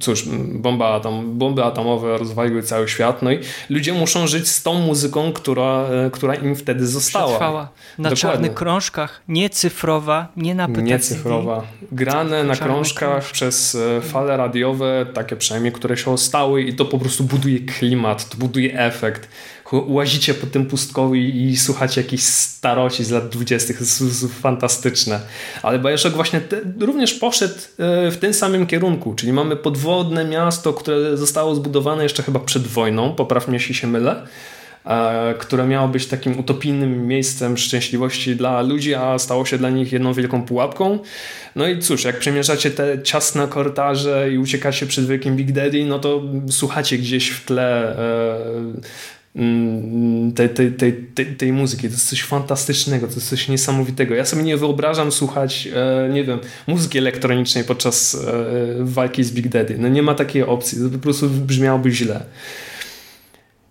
cóż, bomba atom, bomby atomowe rozwaliły cały świat, no i ludzie muszą żyć z tą muzyką, która, e, która im wtedy została. Przetrwała. Na Dokładnie. czarnych krążkach, nie cyfrowa, nie na płytach Nie cyfrowa. Grane na krążkach przez e, fale radiowe, takie przynajmniej, które się ostały i to po prostu buduje klimat, to buduje efekt łazicie po tym pustkowiu i, słuchacie jakichś staroci z lat dwudziestych. To jest fantastyczne. Ale Bioshock właśnie te, również poszedł e, w tym samym kierunku, czyli mamy podwodne miasto, które zostało zbudowane jeszcze chyba przed wojną, poprawnie jeśli się mylę, e, które miało być takim utopijnym miejscem szczęśliwości dla ludzi, a stało się dla nich jedną wielką pułapką. No i cóż, jak przemierzacie te ciasne korytarze i uciekacie przed wielkim Big Daddy, no to słuchacie gdzieś w tle e, tej, tej, tej, tej, tej muzyki. To jest coś fantastycznego, to jest coś niesamowitego. Ja sobie nie wyobrażam słuchać, e, nie wiem, muzyki elektronicznej podczas e, walki z Big Daddy. No nie ma takiej opcji. To po prostu brzmiałoby źle.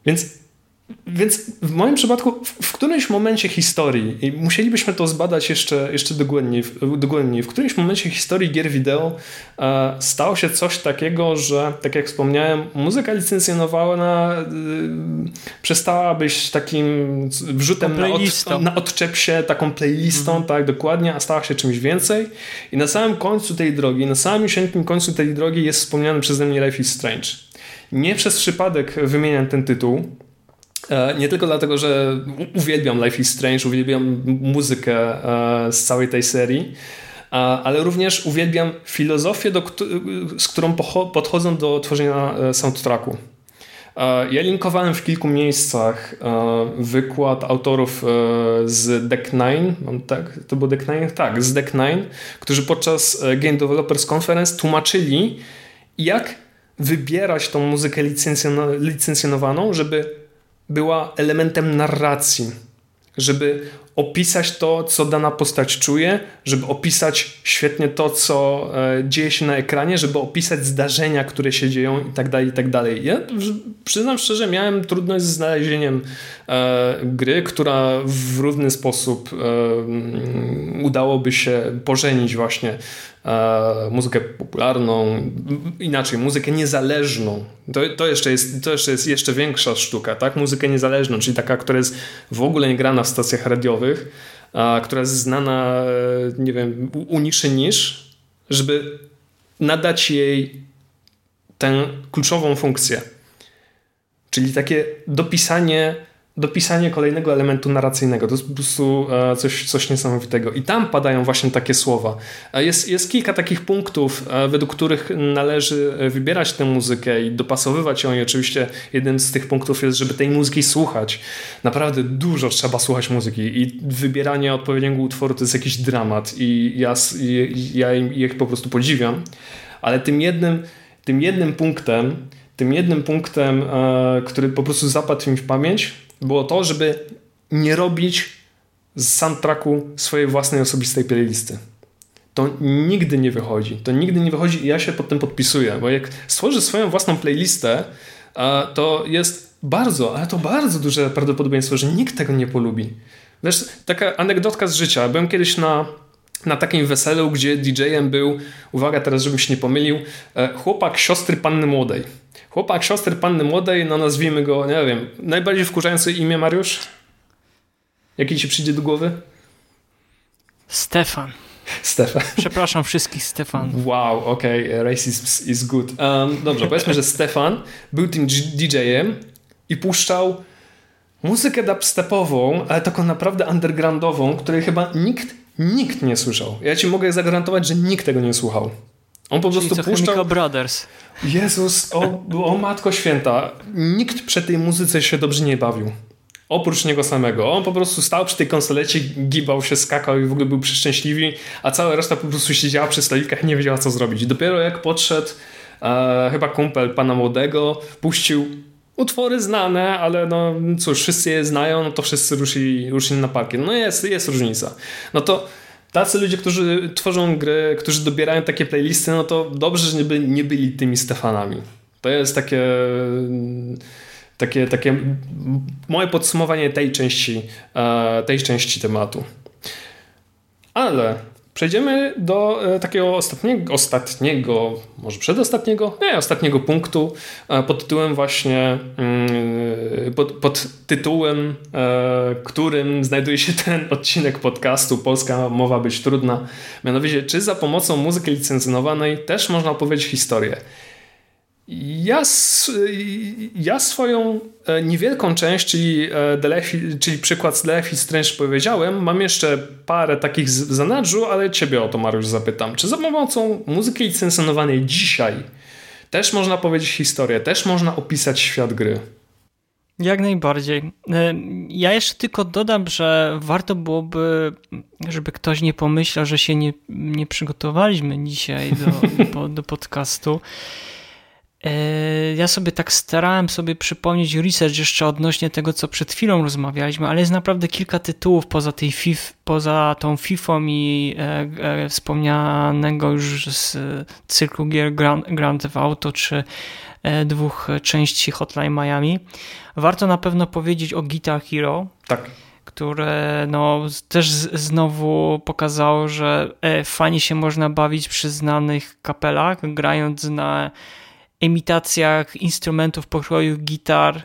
Więc więc w moim przypadku, w, którymś momencie historii, i musielibyśmy to zbadać jeszcze, jeszcze dogłębniej, dogłębniej, w którymś momencie historii gier wideo e, stało się coś takiego, że, tak jak wspomniałem, muzyka licencjonowana e, przestała być takim wrzutem na, od, na odczep się, taką playlistą, mhm. tak dokładnie, a stała się czymś więcej. I na samym końcu tej drogi, na samym świętym końcu tej drogi jest wspomniany przeze mnie Life is Strange. Nie przez przypadek wymieniam ten tytuł, nie tylko dlatego, że uwielbiam Life is Strange, uwielbiam muzykę e, z całej tej serii, ale również uwielbiam filozofię, do, z którą podchodzą do tworzenia e, soundtracku. Ja linkowałem w kilku miejscach wykład autorów z Deck 9, tak, to był Deck 9? Tak, z Deck 9, którzy podczas Game Developers Conference tłumaczyli, jak wybierać tą muzykę licencjonowaną, żeby była elementem narracji, żeby opisać to, co dana postać czuje, żeby opisać świetnie to, co e, dzieje się na ekranie, żeby opisać zdarzenia, które się dzieją i tak dalej, i tak dalej. Ja przyznam szczerze, miałem trudność z znalezieniem e, gry, która w równy sposób e, udałoby się pożenić właśnie muzykę popularną, inaczej, muzykę niezależną. To, to, jeszcze jest, to jeszcze jest jeszcze większa sztuka, tak? Muzykę niezależną, czyli taka, która jest w ogóle nie grana w stacjach radiowych, a, która jest znana, e, nie wiem, u niszy niż, żeby nadać jej tę kluczową funkcję. Czyli takie dopisanie dopisanie kolejnego elementu narracyjnego. To jest po prostu e, coś, coś niesamowitego. I tam padają właśnie takie słowa. E, jest, jest kilka takich punktów, e, według których należy wybierać tę muzykę i dopasowywać ją. I oczywiście jeden z tych punktów jest, żeby tej muzyki słuchać. Naprawdę dużo trzeba słuchać muzyki i wybieranie odpowiedniego utworu to jest jakiś dramat i ja, ja ich po prostu podziwiam. Ale tym jednym, tym jednym punktem, tym jednym punktem, który po prostu zapadł mi w pamięć, było to, żeby nie robić z soundtracku swojej własnej osobistej playlisty. To nigdy nie wychodzi. To nigdy nie wychodzi i ja się pod tym podpisuję, bo jak stworzę swoją własną playlistę, to jest bardzo, ale to bardzo duże prawdopodobieństwo, że nikt tego nie polubi. Wiesz, taka anegdotka z życia. Byłem kiedyś na, na takim weselu, gdzie DJ-em był, uwaga teraz, żebym się nie pomylił, e, chłopak siostry panny młodej. Chłopak siostry panny młodej, no nazwijmy go, nie wiem, najbardziej wkurzające imię Mariusz? Jaki ci przyjdzie do głowy? Stefan. Stefan. Przepraszam wszystkich Stefan. Wow, okej, okay. racism is good. Um, dobrze, powiedzmy, że Stefan był tym DJ-em i puszczał muzykę dubstepową, ale taką naprawdę undergroundową, której chyba nikt, nikt nie słyszał. Ja ci mogę zagwarantować, że nikt tego nie słuchał. On po Czyli prostu puszczał... Brothers. Jezus, o, o matko święta. Nikt przy tej muzyce się dobrze nie bawił. Oprócz niego samego. On po prostu stał przy tej konsolecie, gibał się, skakał i w ogóle był przeszczęśliwy, a cała reszta po prostu siedziała przy stolikach i nie wiedziała co zrobić. Dopiero jak podszedł e, chyba kumpel pana młodego, puścił utwory znane, ale no cóż, wszyscy je znają, no to wszyscy ruszyli, ruszyli na parkiet. No jest, jest różnica. No to tacy ludzie, którzy tworzą gry, którzy dobierają takie playlisty, no to dobrze, że nie, by, nie byli tymi Stefanami. To jest takie takie, takie moje podsumowanie tej części, e, tej części tematu. Ale przejdziemy do e, takiego ostatniego, ostatniego, może przedostatniego, nie, ostatniego punktu e, pod tytułem właśnie, mm, pod, pod tytułem, którym znajduje się ten [LAUGHS] odcinek podcastu Polska mowa być trudna. Mianowicie, czy za pomocą muzyki licencjonowanej też można opowiedzieć historię? Ja, ja swoją e, niewielką część, czyli, e, czyli przykład z is Strange powiedziałem, mam jeszcze parę takich w zanadrzu, ale ciebie o to Mariusz zapytam. Czy za pomocą muzyki licencjonowanej dzisiaj też można powiedzieć historię, też można opisać świat gry? Jak najbardziej. E, ja jeszcze tylko dodam, że warto byłoby, żeby ktoś nie pomyślał, że się nie, nie przygotowaliśmy dzisiaj do, [LAUGHS] do podcastu. E, ja sobie tak starałem sobie przypomnieć research jeszcze odnośnie tego, co przed chwilą rozmawialiśmy, ale jest naprawdę kilka tytułów poza, tej FIF, poza tą FIFA i e, e, wspomnianego już z cyklu gier Grand, Grand Theft Auto czy e, dwóch części Hotline Miami. Warto na pewno powiedzieć o Guitar Hero. Tak które no, też znowu pokazało, że e, fajnie się można bawić przy znanych kapelach, grając na imitacjach instrumentów pokroju gitar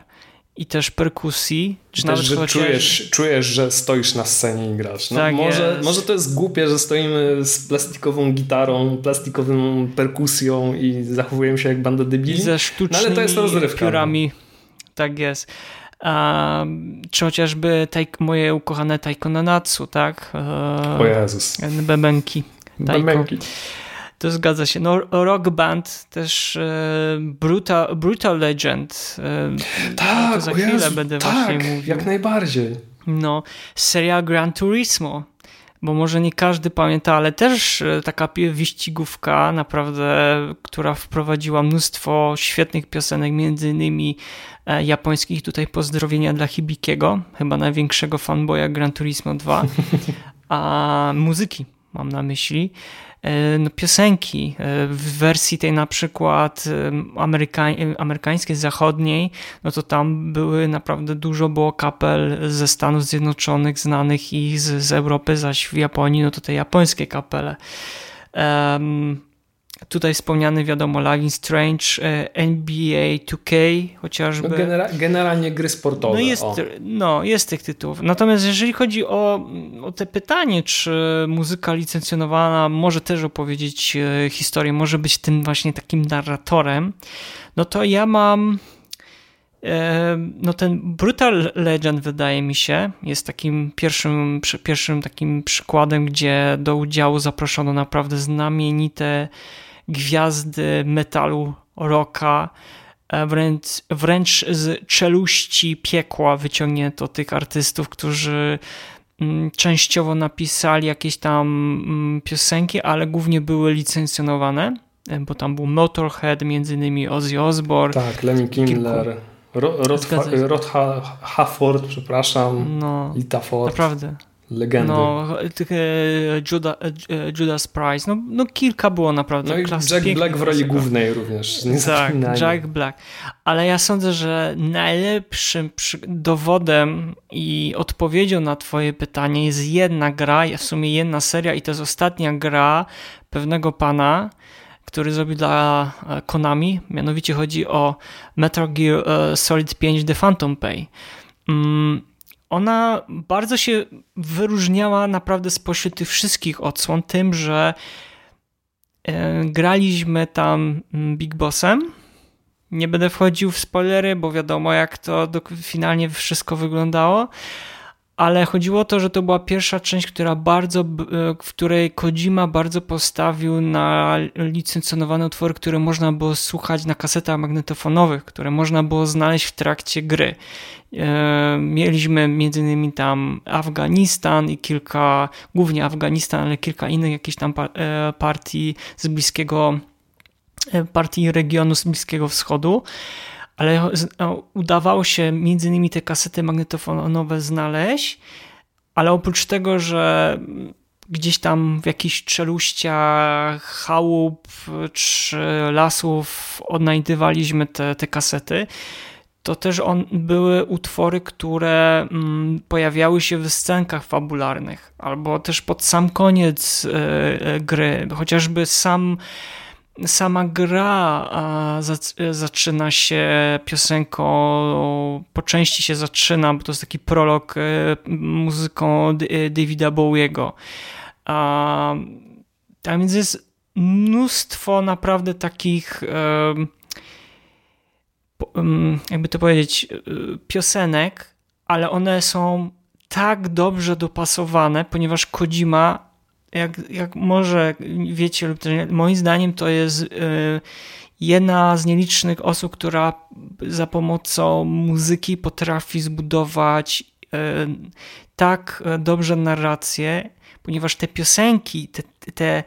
i też perkusji. Czy też, że chociaż... czujesz, czujesz, że stoisz na scenie i grasz. No, tak może, może to jest głupie, że stoimy z plastikową gitarą, plastikową perkusją i zachowujemy się jak banda debili. I ze sztucznymi no, ale to jest rozrywka. No. piórami. Tak jest. Um, czy chociażby taj, moje ukochane Taiko Nanatsu, tak? o Jezus. Bebenki. Bebenki. To zgadza się. No, Rock Band, też e, Brutal, Brutal Legend. E, tak, to za chwilę Jezu, będę tak, właśnie mówił. jak najbardziej. No, seria Gran Turismo. Bo może nie każdy pamięta, ale też e, taka wyścigówka, naprawdę, która wprowadziła mnóstwo świetnych piosenek, między innymi e, japońskich. Tutaj pozdrowienia dla Hibikiego, chyba największego fanboya Gran Turismo 2. [LAUGHS] A muzyki mam na myśli. E, no, piosenki e, w wersji tej na przykład amerykań, amerykańskiej, zachodniej, no to tam były naprawdę dużo było kapel ze Stanów Zjednoczonych znanych i z, z Europy, zaś w Japonii no to te japońskie kapele. Um, Tutaj wspomniany, wiadomo, Lagging Strange, e, NBA 2K chociażby. No genera generalnie gry sportowe. No jest, no jest tych tytułów. Natomiast jeżeli chodzi o, o te pytanie, czy muzyka licencjonowana może też opowiedzieć e, historię, może być tym właśnie takim narratorem, no to ja mam e, no ten Brutal Legend wydaje mi się jest takim pierwszym, pierwszym takim przykładem, gdzie do udziału zaproszono naprawdę znamienite gwiazdy metalu, rocka, e, wręcz, wręcz z czeluści piekła wyciągnięto tych artystów, którzy mm, częściowo napisali jakieś tam mm, piosenki, ale głównie były licencjonowane, e, bo tam był Motorhead, między innymi Ozzy Osbourne. Tak, Lemmy Kindler, Rod, Rod, Hafford, przepraszam, no, i Ford. Naprawdę. Legendy. No, Juda, e, Judas Price, no, no kilka było naprawdę. No i Jack Black w roli głównej również. Nie tak, Jack Black. Ale ja sądzę, że najlepszym dowodem i odpowiedzią na twoje pytanie jest jedna gra, w sumie jedna seria i to jest ostatnia gra pewnego pana, który zrobił dla Konami. Mianowicie chodzi o Metal Gear Solid 5 The Phantom Pay. Mm, ona bardzo się wyróżniała naprawdę spośród tych wszystkich odsłon tym, że graliśmy tam mm, Big Bossem, nie będę wchodził w spoilery, bo wiadomo, jak to finalnie wszystko wyglądało. Ale chodziło o to, że to była pierwsza część, która bardzo, e, w której Kojima bardzo postawił na licencjonowane utwory, które można było słuchać na kasetach magnetofonowych, które można było znaleźć w trakcie gry. E, mieliśmy innymi tam Afganistan i kilka, głównie Afganistan, ale kilka innych jakichś tam e, partii z Bliskiego partii regionu z Bliskiego Wschodu, ale udawało się między innymi te kasety magnetofonowe znaleźć, ale oprócz tego, że gdzieś tam w jakichś czeluściach chałup czy lasów odnajdywaliśmy te, te kasety, to też on, były utwory, które mm, pojawiały się w scenkach fabularnych, albo też pod sam koniec y, y, gry, chociażby sam sama gra zaczyna się piosenką, po części się zaczyna, bo to jest taki prolog e, muzyką e, Davida Bowiego. A więc jest mnóstwo naprawdę takich jakby to powiedzieć e, piosenek, ale one są tak dobrze dopasowane, ponieważ Kojima jak, jak może wiecie lub też moim zdaniem to jest y, jedna z nielicznych osób, która za pomocą muzyki potrafi zbudować y, tak dobrze narrację, ponieważ te piosenki, te, te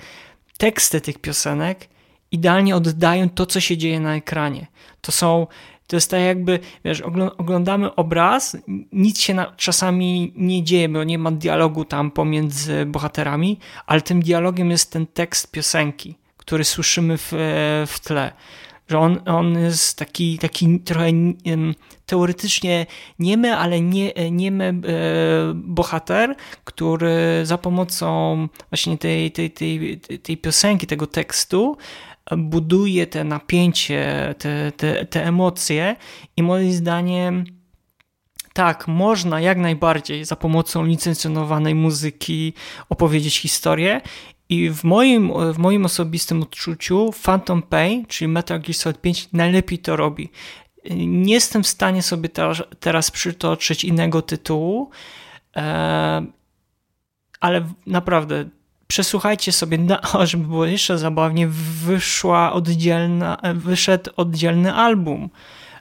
teksty tych piosenek idealnie oddają to, co się dzieje na ekranie. To są to jest tak jakby, wiesz, oglądamy obraz, nic się na, czasami nie dzieje, bo nie ma dialogu tam pomiędzy bohaterami, ale tym dialogiem jest ten tekst piosenki, który słyszymy w, w tle. Że on, on jest taki, taki trochę teoretycznie niemy, ale nie, niemy e, bohater, który za pomocą właśnie tej, tej, tej, tej piosenki, tego tekstu buduje te napięcie, te, te, te emocje i moim zdaniem tak, można jak najbardziej za pomocą licencjonowanej muzyki opowiedzieć historię i w moim, w moim osobistym odczuciu Phantom Pain, czyli Metal Gear Solid 5 najlepiej to robi. Nie jestem w stanie sobie teraz, przytoczyć innego tytułu, e, ale naprawdę przesłuchajcie sobie, [LAUGHS] żeby było jeszcze zabawnie, wyszła oddzielna, wyszedł oddzielny album.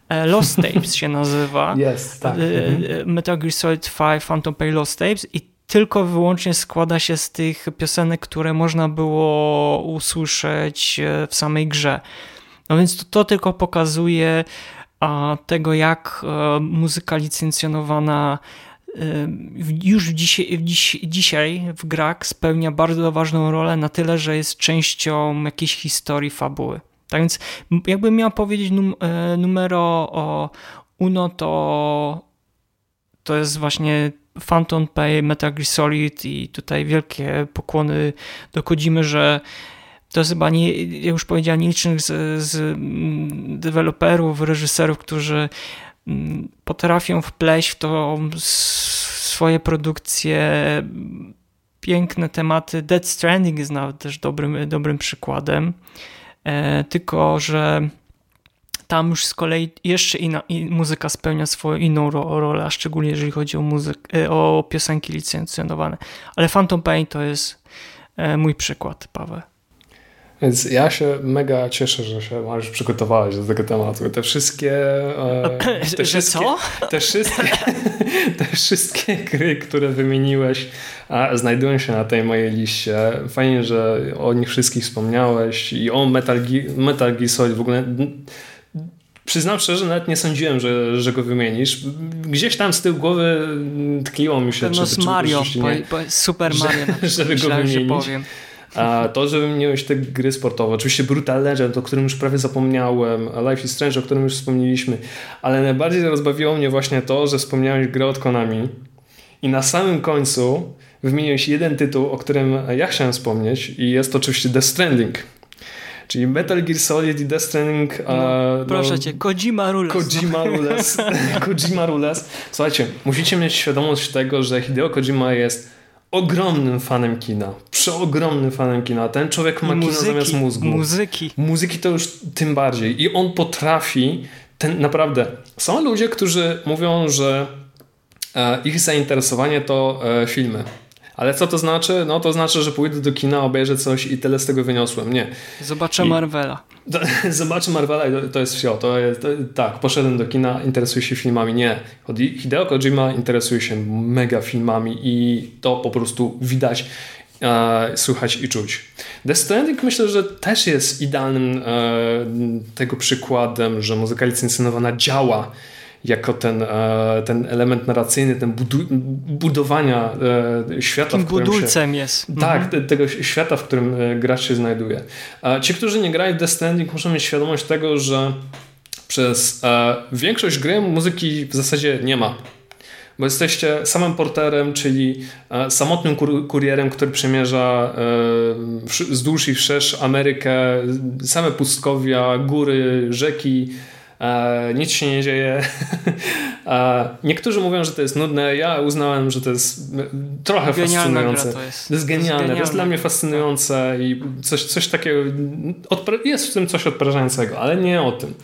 E, Lost Tapes się nazywa. [LAUGHS] Jest, tak. E, e, Metal Gear Solid 5 Phantom Pain Lost Tapes i tylko wyłącznie składa się z tych piosenek, które można było usłyszeć w samej grze. No więc to, to tylko pokazuje a, tego, jak muzyka licencjonowana już dzisiaj, dziś, dzisiaj w grach spełnia bardzo ważną rolę na tyle, że jest częścią jakiejś historii fabuły. Tak więc jakbym miał powiedzieć num, e, numero uno, to to jest właśnie Phantom Pay, Metal Gear Solid i tutaj wielkie pokłony dochodzimy, że to jest chyba, nie, jak już powiedziałem, nielicznych z, z deweloperów, reżyserów, którzy potrafią wpleść w to swoje produkcje piękne tematy. Dead Stranding jest nawet też dobrym, dobrym przykładem. E, tylko, że tam już z kolei jeszcze inna, muzyka spełnia swoją inną ro, rolę, szczególnie jeżeli chodzi o, muzyk, e, o piosenki licencjonowane. Ale Phantom Pain to jest e, mój przykład, Paweł. Więc ja się mega cieszę, że się Mariusz przygotowałeś do tego tematu. Te wszystkie... E, te wszystkie, co? Te wszystkie, [LAUGHS] te wszystkie gry, które wymieniłeś, znajdują się na tej mojej liście. Fajnie, że o nich wszystkich wspomniałeś i o Metal Metal Gear Solid w ogóle... Przyznam szczerze, nawet nie sądziłem, że, że go wymienisz. Gdzieś tam z tyłu głowy tkliło mi się, no, czy, z Mario, nie, Super Mario, że, żeby go wymienić. powiem. A to, że wymieniłeś te gry sportowe, oczywiście Brutal Legend, o którym już prawie zapomniałem, Life is Strange, o którym już wspomnieliśmy, ale najbardziej rozbawiło mnie właśnie to, że wspomniałeś grę od Konami i na samym końcu wymieniłeś jeden tytuł, o którym ja chciałem wspomnieć i jest to oczywiście Death Stranding. Czyli Metal Gear Solid i Death Stranding. No, no, proszę cię, Kojima Rules. Kojima Rules. [LAUGHS] Kojima Rules. Słuchajcie, musicie mieć świadomość tego, że Hideo Kojima jest ogromnym fanem kina. Przeogromnym fanem kina. Ten człowiek ma muzyki, kino zamiast mózgu. Muzyki. Muzyki to już tym bardziej. I on potrafi, ten naprawdę. Są ludzie, którzy mówią, że e, ich zainteresowanie to e, filmy. Ale co to znaczy? No to znaczy, że pójdę do kina, obejrzę coś i tyle z tego wyniosłem. Nie. Zobaczę I... Marvela. [LAUGHS] Zobaczę Marvela i to jest wszystko. To jest, to, tak, poszedłem do kina, interesuję się filmami. Nie. Hideo Kojima interesuje się mega filmami i to po prostu widać, e, słychać i czuć. The Stranding myślę, że też jest idealnym e, tego przykładem, że muzyka licencjonowana działa jako ten, e, ten element narracyjny, ten budu budowania e, świata, Tym w którym budulcem się, jest. Tak, mhm. tego świata, w którym e, gracz się znajduje. Ci, którzy nie grają w Death Stranding muszą mieć świadomość tego, że przez większość gry muzyki w zasadzie nie ma bo jesteście samym porterem, czyli samotnym kur kurierem, który przemierza wzdłuż i wszerz Amerykę, same pustkowia, góry, rzeki, E, nic się nie dzieje. [LAUGHS] E, niektórzy mówią, że to jest nudne. Ja uznałem, że to jest trochę Genialna fascynujące. to, jest. to jest genialne. To jest, to jest dla mnie fascynujące i coś, coś takiego. Jest w tym coś odprężającego, ale nie o tym.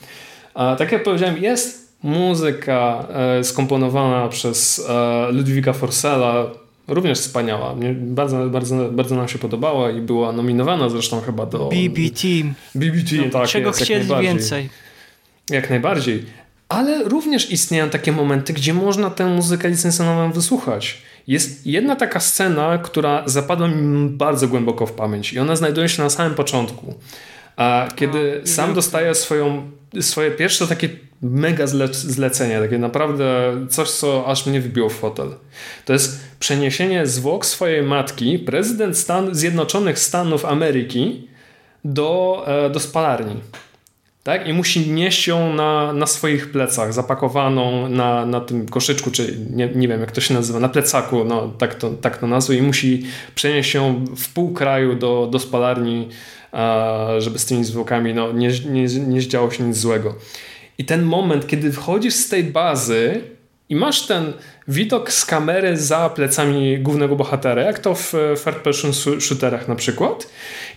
E, tak jak powiedziałem, jest muzyka e, skomponowana przez e, Ludwika Forsella, również wspaniała. Mnie bardzo, bardzo, bardzo nam się podobała i była nominowana zresztą chyba do... BBT. BBT, no, tak Czego jest, chcieli więcej. Jak najbardziej. Ale również istnieją takie momenty, gdzie można tę muzykę licencjonowaną wysłuchać. Jest jedna taka scena, która zapadła mi bardzo głęboko w pamięć i ona znajduje się na samym początku. A kiedy no, sam dostaje swoją, swoje pierwsze takie mega zle zlecenie, takie naprawdę coś, co aż mnie wybiło w fotel. To jest przeniesienie zwłok swojej matki, prezydent Stan Zjednoczonych Stanów Ameryki, do, e, do spalarni tak? I musi nieść ją na, na swoich plecach, zapakowaną na, na tym koszyczku, czy nie, nie wiem jak to się nazywa, na plecaku, no, tak, to, tak to nazwę, i musi przenieść ją w pół kraju do, do spalarni, żeby z tymi zwłokami no, nie, nie, nie zdziało się nic złego. I ten moment, kiedy wchodzisz z tej bazy i masz ten widok z kamery za plecami głównego bohatera, jak to w third person shooterach na przykład,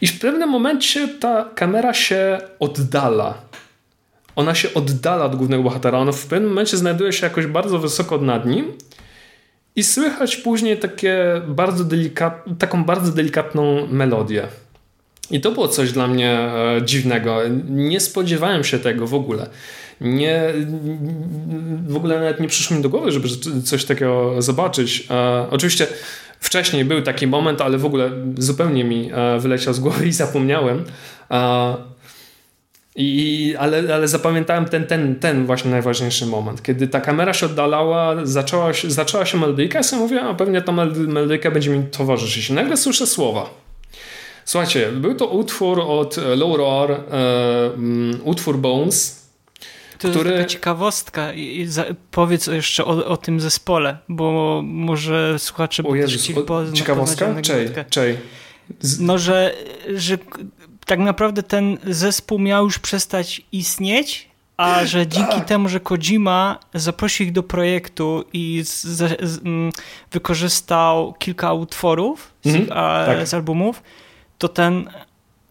i w pewnym momencie ta kamera się oddala. Ona się oddala od głównego bohatera. Ona w pewnym momencie znajduje się jakoś bardzo wysoko nad nim i słychać później takie bardzo delikat, taką bardzo delikatną melodię. I to było coś dla mnie e, dziwnego. Nie spodziewałem się tego w ogóle nie, w ogóle nawet nie przyszło mi do głowy, żeby coś takiego zobaczyć. E, oczywiście wcześniej był taki moment, ale w ogóle zupełnie mi e, wyleciał z głowy i zapomniałem. E, i, ale, ale zapamiętałem ten, ten, ten właśnie najważniejszy moment, kiedy ta kamera się oddalała, zaczęła się, zaczęła się melodyjka, ja sobie mówiłem, a pewnie ta melodyjka będzie mi towarzyszyć. I nagle słyszę słowa. Słuchajcie, był to utwór od Low Roar, e, utwór Bones, to który... jest taka ciekawostka. I za, powiedz jeszcze o, o, tym zespole, bo może słuchacze by Jezus, chcieli poznać. Ciekawostka? Czej, czej. Z... No, że, że tak naprawdę ten zespół miał już przestać istnieć, a że dzięki tak. temu, że Kojima zaprosił ich do projektu i z, z, z, mm, wykorzystał kilka utworów mhm, a, tak. z albumów, to ten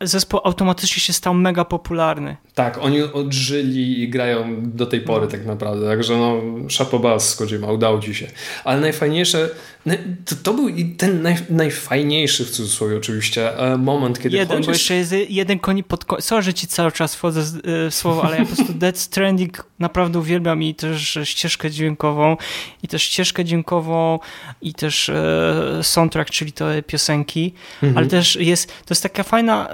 zespół automatycznie się stał mega popularny. Tak, oni odżyli i grają do tej pory tak naprawdę, także no szapobas Kojima, udało ci się. Ale najfajniejsze, to, to był ten naj, najfajniejszy w cudzysłowie oczywiście e, moment, kiedy Jeden, chodzisz... bo jeszcze jest jeden koń pod... Sorry, że ci cały czas wchodzę w e, słowo, ale ja po prostu Dead Stranding naprawdę uwielbiam i też ścieżkę dźwiękową i też ścieżkę dźwiękową i też e, soundtrack, czyli te piosenki, mhm. ale też jest, to jest taka fajna...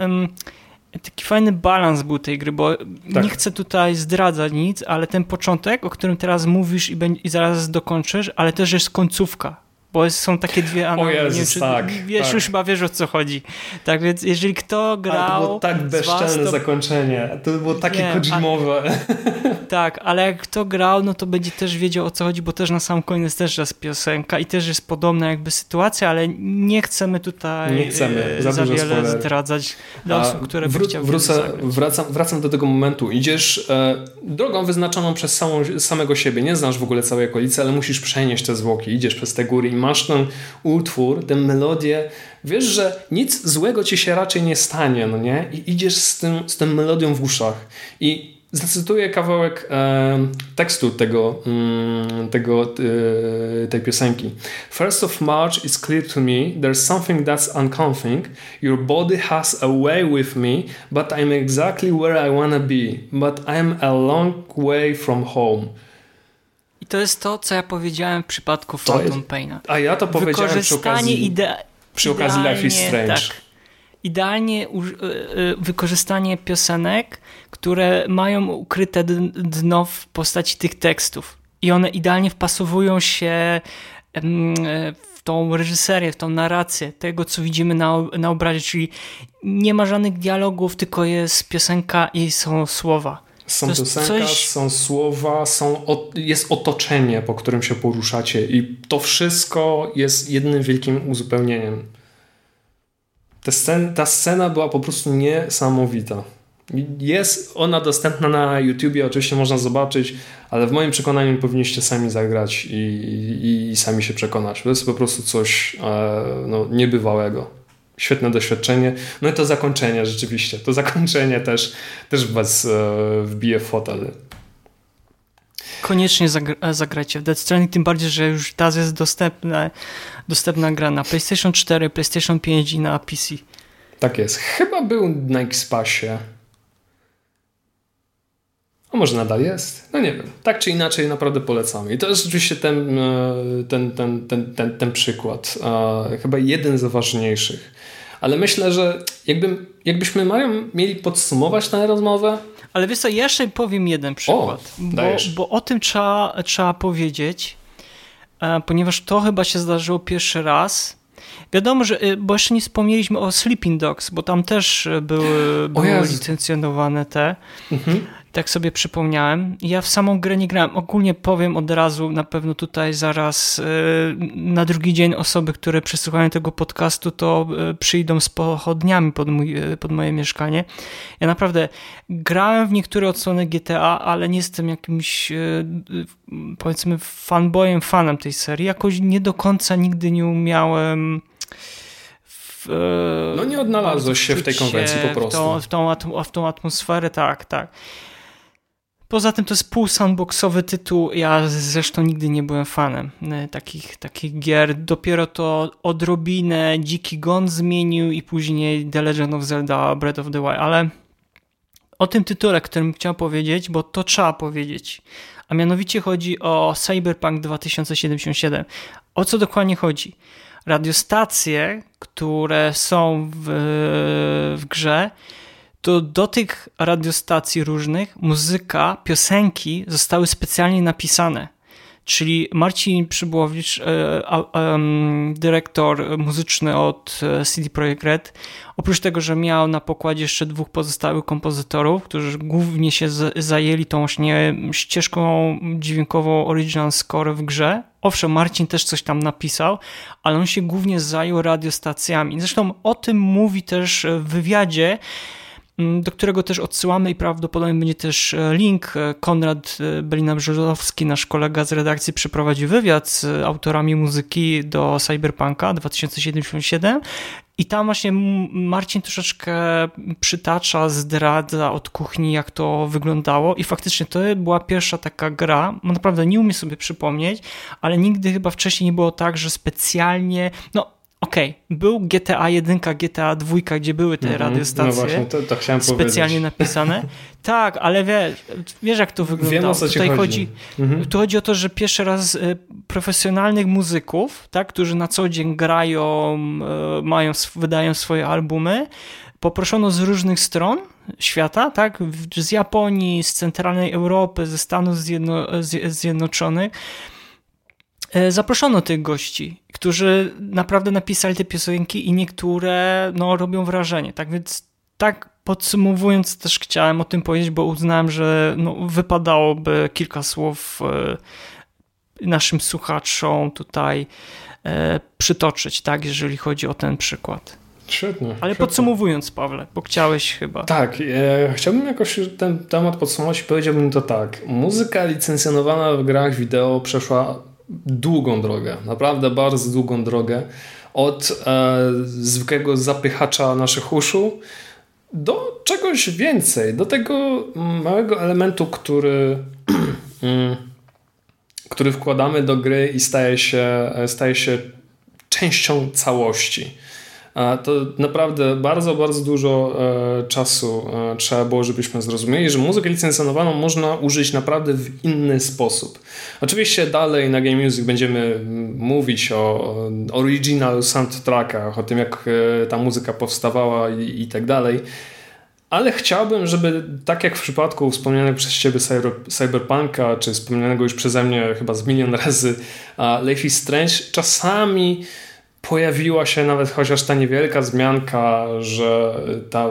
taki fajny balans był tej gry, bo tak. nie chcę tutaj zdradzać nic, ale ten początek, o którym teraz mówisz i, i zaraz dokończysz, ale też jest końcówka. Bo są takie dwie analogie. O Jezus, czy, tak, wiesz, tak. już chyba wiesz o co chodzi. Tak więc jeżeli kto grał... Ale to było tak bezczelne to... zakończenie. To było takie nie. Tak, ale jak kto grał, no to będzie też wiedział o co chodzi, bo też na sam koniec też jest piosenka i też jest podobna jakby sytuacja, ale nie chcemy tutaj nie chcemy za, za wiele spoiler. zdradzać dla osób, które wró- by chciały wrócę, wracam, wracam do tego momentu. Idziesz e, drogą wyznaczoną przez samą, samego siebie. Nie znasz w ogóle całej okolicy, ale musisz przenieść te zwłoki. Idziesz przez te góry i masz ten utwór, tę melodię. Wiesz, że nic złego ci się raczej nie stanie, no nie? I idziesz z, tym, z tą melodią w uszach. I zacytuję kawałek e, tekstu tego, mm, tego e, tej piosenki. First of March is clear to me, there's something that's uncomforting. Your body has a way with me, but I'm exactly where I wanna be. But I'm a long way from home. I to jest to, co ja powiedziałem w przypadku To Phantom Paina. A ja to powiedziałem przy okazji, idea- przy okazji Life is Strange. Tak, idealnie y, y, wykorzystanie piosenek, które mają ukryte dno w postaci tych tekstów. I one idealnie wpasowują się e, w tą reżyserię, w tą narrację tego, co widzimy na, na obrazie, czyli nie ma żadnych dialogów, tylko jest piosenka i są słowa. Są To piosenka, coś- są słowa, są, jest otoczenie, po którym się poruszacie i to wszystko jest jednym wielkim uzupełnieniem. Ta scena, ta scena była po prostu niesamowita. Jest ona dostępna na YouTubie, oczywiście można zobaczyć, ale w moim przekonaniu powinniście sami zagrać i, i, i sami się przekonać. To jest po prostu coś e, no, niebywałego. Świetne doświadczenie. No i to zakończenie rzeczywiście. To zakończenie też, też was e, wbije w fotel. Koniecznie zagra- zagrajcie w Death Stranding, tym bardziej, że już teraz jest dostępna, dostępna gra na PlayStation 4, PlayStation 5 i na PC. Tak jest. Chyba był na X-Passie. A może nadal jest? No nie wiem. Tak czy inaczej naprawdę polecamy. I to jest oczywiście ten, e, ten, ten, ten, ten, ten przykład. E, Chyba jeden z ważniejszych. Ale myślę, że jakbym, jakbyśmy Marią mieli podsumować tę rozmowę, Ale wiesz co, ja jeszcze powiem jeden przykład, bo, dajesz. bo o tym trzeba, trzeba powiedzieć, e, ponieważ to chyba się zdarzyło pierwszy raz. Wiadomo, że, e, bo jeszcze nie wspomnieliśmy o Sleeping Dogs, bo tam też e, były, były licencjonowane te. mhm. Tak sobie przypomniałem. Ja w samą grę nie grałem. Ogólnie powiem od razu, na pewno tutaj zaraz e, na drugi dzień osoby, które przesłuchają tego podcastu, to e, przyjdą z pochodniami pod, mój, e, pod moje mieszkanie. Ja naprawdę grałem w niektóre odsłony GTA, ale nie jestem jakimś powiedzmy fanboyem, fanem tej serii. Jakoś nie do końca nigdy nie umiałem No nie odnalazłeś się w tej konwencji po prostu. W tą, w tą atmosferę, tak, tak. Poza tym to jest pół sandboxowy tytuł. Ja zresztą nigdy nie byłem fanem e, takich, takich gier. Dopiero to odrobinę Dziki Gon zmienił i później The Legend of Zelda Breath of the Wild, ale o tym tytule, którym chciałem powiedzieć, bo to trzeba powiedzieć. A mianowicie chodzi o Cyberpunk 2077. O co dokładnie chodzi? Radiostacje, które są w, w grze, to do tych radiostacji różnych muzyka, piosenki zostały specjalnie napisane. Czyli Marcin Przybłowicz, e, dyrektor muzyczny od e, CD Projekt Red, oprócz tego, że miał na pokładzie jeszcze dwóch pozostałych kompozytorów, którzy głównie się zajęli tą właśnie ścieżką dźwiękową original score w grze. Owszem, Marcin też coś tam napisał, ale on się głównie zajął radiostacjami. Zresztą o tym mówi też w wywiadzie, do którego też odsyłamy i prawdopodobnie będzie też e, link. E, Konrad e, Belina-Brzozowski, nasz kolega z redakcji, przeprowadził wywiad z autorami muzyki do Cyberpunka 2077 i tam właśnie Marcin troszeczkę przytacza, zdradza od kuchni, jak to wyglądało. I faktycznie to była pierwsza taka gra, bo naprawdę nie umiem sobie przypomnieć, ale nigdy chyba wcześniej nie było tak, że specjalnie, no okej, był GTA 1, GTA 2, gdzie były te Mhm. radiostacje No właśnie, to, to chciałem specjalnie powiedzieć. napisane. [LAUGHS] Tak, ale wiesz, wiesz jak to wygląda. Wiem o co Tutaj chodzi. chodzi, Mhm. tu chodzi o to, że pierwszy raz e, profesjonalnych muzyków, tak, którzy na co dzień grają, e, mają, wydają swoje albumy, poproszono z różnych stron świata, tak, z Japonii, z centralnej Europy, ze Stanów Zjedno, Zje- Zjednoczonych, Zaproszono tych gości, którzy naprawdę napisali te piosenki i niektóre no, robią wrażenie. Tak więc tak podsumowując też chciałem o tym powiedzieć, bo uznałem, że no, wypadałoby kilka słów naszym słuchaczom tutaj przytoczyć, tak, jeżeli chodzi o ten przykład. Świetnie. Ale świetnie. podsumowując, Pawle, bo chciałeś chyba. Tak, e, chciałbym jakoś ten temat podsumować i powiedziałbym to tak. Muzyka licencjonowana w grach wideo przeszła długą drogę, naprawdę bardzo długą drogę. Od e, zwykłego zapychacza naszych uszu do czegoś więcej, do tego małego elementu, który, [CLEARS THROAT] mm, który wkładamy do gry i staje się, staje się częścią całości to naprawdę bardzo, bardzo dużo e, czasu e, trzeba było, żebyśmy zrozumieli, że muzykę licencjonowaną można użyć naprawdę w inny sposób. Oczywiście dalej na Game Music będziemy mówić o original soundtrackach, o tym jak e, ta muzyka powstawała i, i tak dalej. Ale chciałbym, żeby tak jak w przypadku wspomnianego przez Ciebie Cyberpunka, czy wspomnianego już przeze mnie chyba z milion razy Life is Strange, czasami pojawiła się nawet chociaż ta niewielka zmianka, że ta,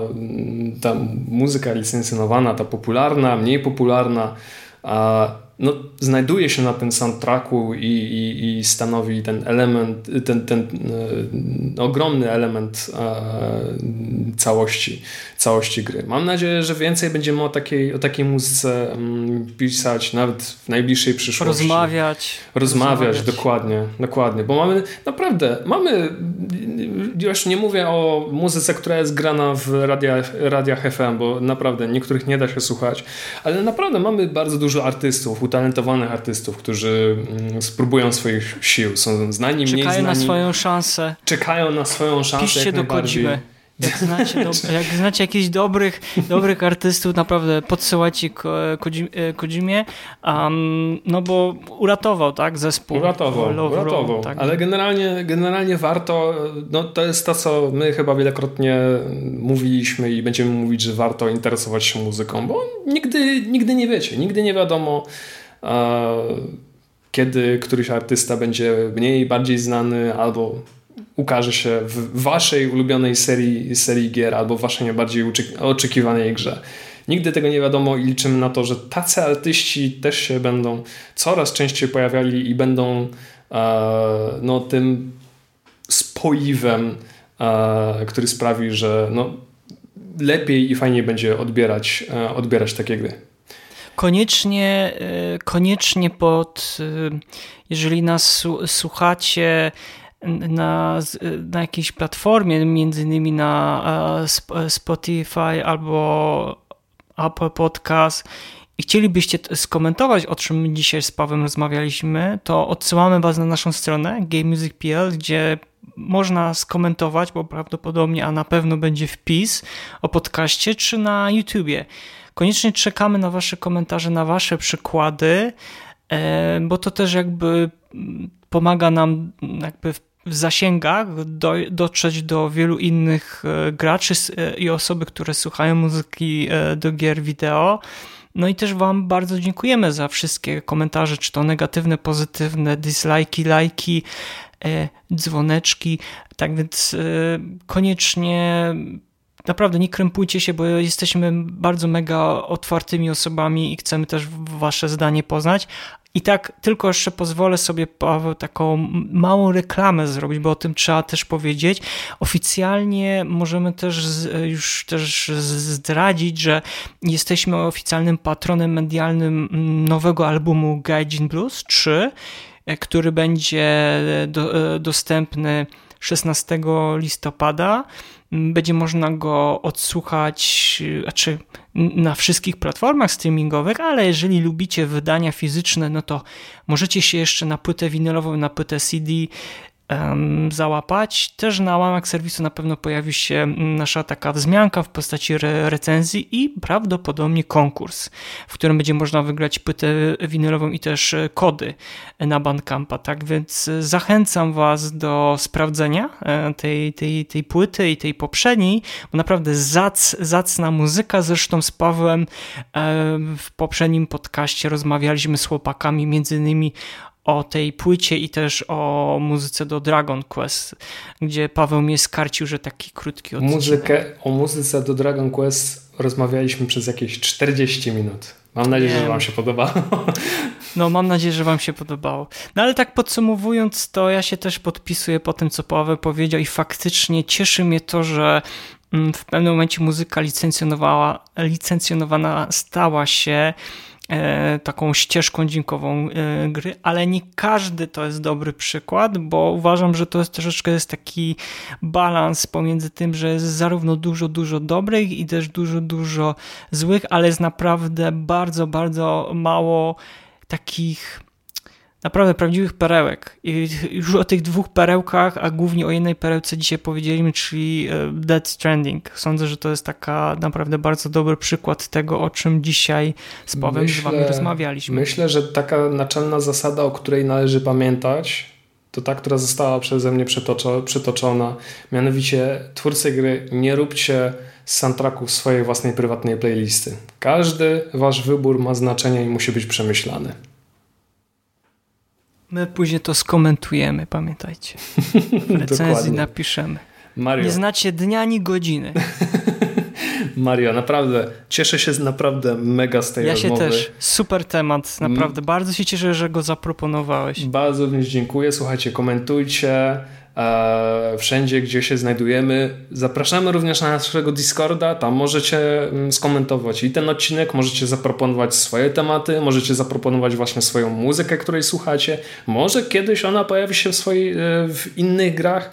ta muzyka licencjonowana, ta popularna, mniej popularna, no, znajduje się na tym soundtracku i, i, i stanowi ten element, ten, ten e, ogromny element e, całości, całości gry. Mam nadzieję, że więcej będziemy o takiej, o takiej muzyce mm, pisać nawet w najbliższej przyszłości. Rozmawiać. Rozmawiać, rozmawiać. dokładnie, dokładnie, bo mamy naprawdę, mamy, już nie mówię o muzyce, która jest grana w radiach, radiach FM, bo naprawdę niektórych nie da się słuchać, ale naprawdę mamy bardzo dużo artystów, utalentowanych artystów, którzy mm, spróbują swoich sił. Są znani, Czekają mniej znani. Czekają na swoją szansę. Czekają na swoją szansę. Piszcie do Kodzimy. Jak znacie, do, jak znacie jakichś dobrych, dobrych artystów, naprawdę podsyłajcie Kodzimie, um, no bo uratował, tak, zespół. Uratował, Love uratował. Roll, tak. ale generalnie, generalnie warto, no to jest to, co my chyba wielokrotnie mówiliśmy i będziemy mówić, że warto interesować się muzyką, bo nigdy, nigdy nie wiecie, nigdy nie wiadomo, kiedy któryś artysta będzie mniej, bardziej znany albo ukaże się w waszej ulubionej serii, serii gier albo waszej najbardziej oczekiwanej grze. Nigdy tego nie wiadomo i liczymy na to, że tacy artyści też się będą coraz częściej pojawiali i będą e, no, tym spoiwem, e, który sprawi, że no, lepiej i fajniej będzie odbierać, e, odbierać takie gry koniecznie, e, koniecznie pod, e, jeżeli nas słuchacie na, na jakiejś platformie, między innymi na e, Spotify albo Apple Podcast i chcielibyście skomentować, o czym dzisiaj z Pawem rozmawialiśmy, to odsyłamy Was na naszą stronę gamemusic.pl, gdzie można skomentować, bo prawdopodobnie, a na pewno będzie wpis o podcaście, czy na YouTubie. Koniecznie czekamy na Wasze komentarze, na Wasze przykłady, e, bo to też jakby pomaga nam jakby w zasięgach do, dotrzeć do wielu innych e, graczy e, i osoby, które słuchają muzyki do gier wideo. No i też Wam bardzo dziękujemy za wszystkie komentarze, czy to negatywne, pozytywne, dislajki, lajki, dzwoneczki. Tak więc koniecznie naprawdę nie krępujcie się, bo jesteśmy bardzo mega otwartymi osobami i chcemy też wasze zdanie poznać. I tak tylko jeszcze pozwolę sobie, Paweł, taką małą reklamę zrobić, bo o tym trzeba też powiedzieć. Oficjalnie możemy też już też zdradzić, że jesteśmy oficjalnym patronem medialnym nowego albumu Gaijin Blues 3, który będzie do, dostępny 16 listopada. Będzie można go odsłuchać, znaczy na wszystkich platformach streamingowych, ale jeżeli lubicie wydania fizyczne, no to możecie się jeszcze na płytę winylową, na płytę CD załapać. Też na łamach serwisu na pewno pojawi się nasza taka wzmianka w postaci re recenzji i prawdopodobnie konkurs, w którym będzie można wygrać płytę winylową i też kody na Bandcampa. Tak więc zachęcam Was do sprawdzenia e, tej, tej, tej płyty i tej poprzedniej, bo naprawdę zac, zacna muzyka. Zresztą z Pawłem e, w poprzednim podcaście rozmawialiśmy z chłopakami między innymi o tej płycie i też o muzyce do Dragon Quest, gdzie Paweł mnie skarcił, że taki krótki odcinek. Muzykę, o muzyce do Dragon Quest rozmawialiśmy przez jakieś 40 minut. Mam nadzieję, że Wam się podobało. No, mam nadzieję, że Wam się podobało. No ale tak podsumowując, to ja się też podpisuję po tym, co Paweł powiedział, i faktycznie cieszy mnie to, że mm, w pewnym momencie muzyka licencjonowała, licencjonowana stała się taką ścieżką dźwiękową e, gry, ale nie każdy to jest dobry przykład, bo uważam, że to jest troszeczkę jest taki balans pomiędzy tym, że jest zarówno dużo, dużo dobrych i też dużo, dużo złych, ale jest naprawdę bardzo, bardzo mało takich naprawdę prawdziwych perełek. I już o tych dwóch perełkach, a głównie o jednej perełce dzisiaj powiedzieliśmy, czyli e, Dead Stranding. Sądzę, że to jest taka naprawdę bardzo dobry przykład tego, o czym dzisiaj z Pawłem myślę, z wami rozmawialiśmy. Myślę, że taka naczelna zasada, o której należy pamiętać, to ta, która została przeze mnie przytoczona. Mianowicie twórcy gry, nie róbcie soundtracków swojej własnej prywatnej playlisty. Każdy wasz wybór ma znaczenie i musi być przemyślany. My później to skomentujemy, pamiętajcie. W [LAUGHS] recenzji napiszemy. Mario. Nie znacie dnia ani godziny. [LAUGHS] Mario, naprawdę cieszę się naprawdę mega z tej ja rozmowy. Ja się też. Super temat, naprawdę. Bardzo się cieszę, że go zaproponowałeś. Bardzo również dziękuję. Słuchajcie, komentujcie wszędzie, gdzie się znajdujemy. Zapraszamy również na naszego Discorda, tam możecie mm, skomentować i ten odcinek, możecie zaproponować swoje tematy, możecie zaproponować właśnie swoją muzykę, której słuchacie. Może kiedyś ona pojawi się w, swojej, e, w innych grach.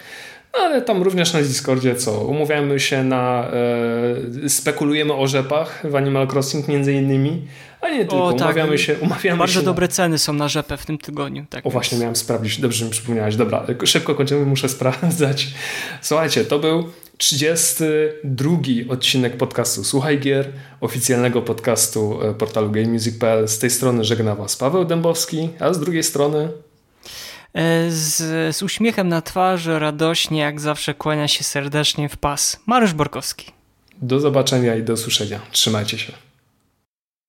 Ale tam również na Discordzie co? Umawiamy się na. E, spekulujemy o rzepach w Animal Crossing między innymi. A nie tylko, o, tak. umawiamy się. Umawiamy Bardzo się dobre na... ceny są na rzepę w tym tygodniu. Tak o, więc... właśnie miałem sprawdzić. Dobrze, mi przypomniałeś. Dobra, szybko kończymy, muszę sprawdzać. Słuchajcie, to był 32 odcinek podcastu Słuchaj Gier, oficjalnego podcastu e, portalu GameMusic.pl. Z tej strony żegna Was Paweł Dębowski, a z drugiej strony E, z, z uśmiechem na twarzy, radośnie, jak zawsze kłania się serdecznie w pas. Mariusz Borkowski. Do zobaczenia i do usłyszenia. Trzymajcie się.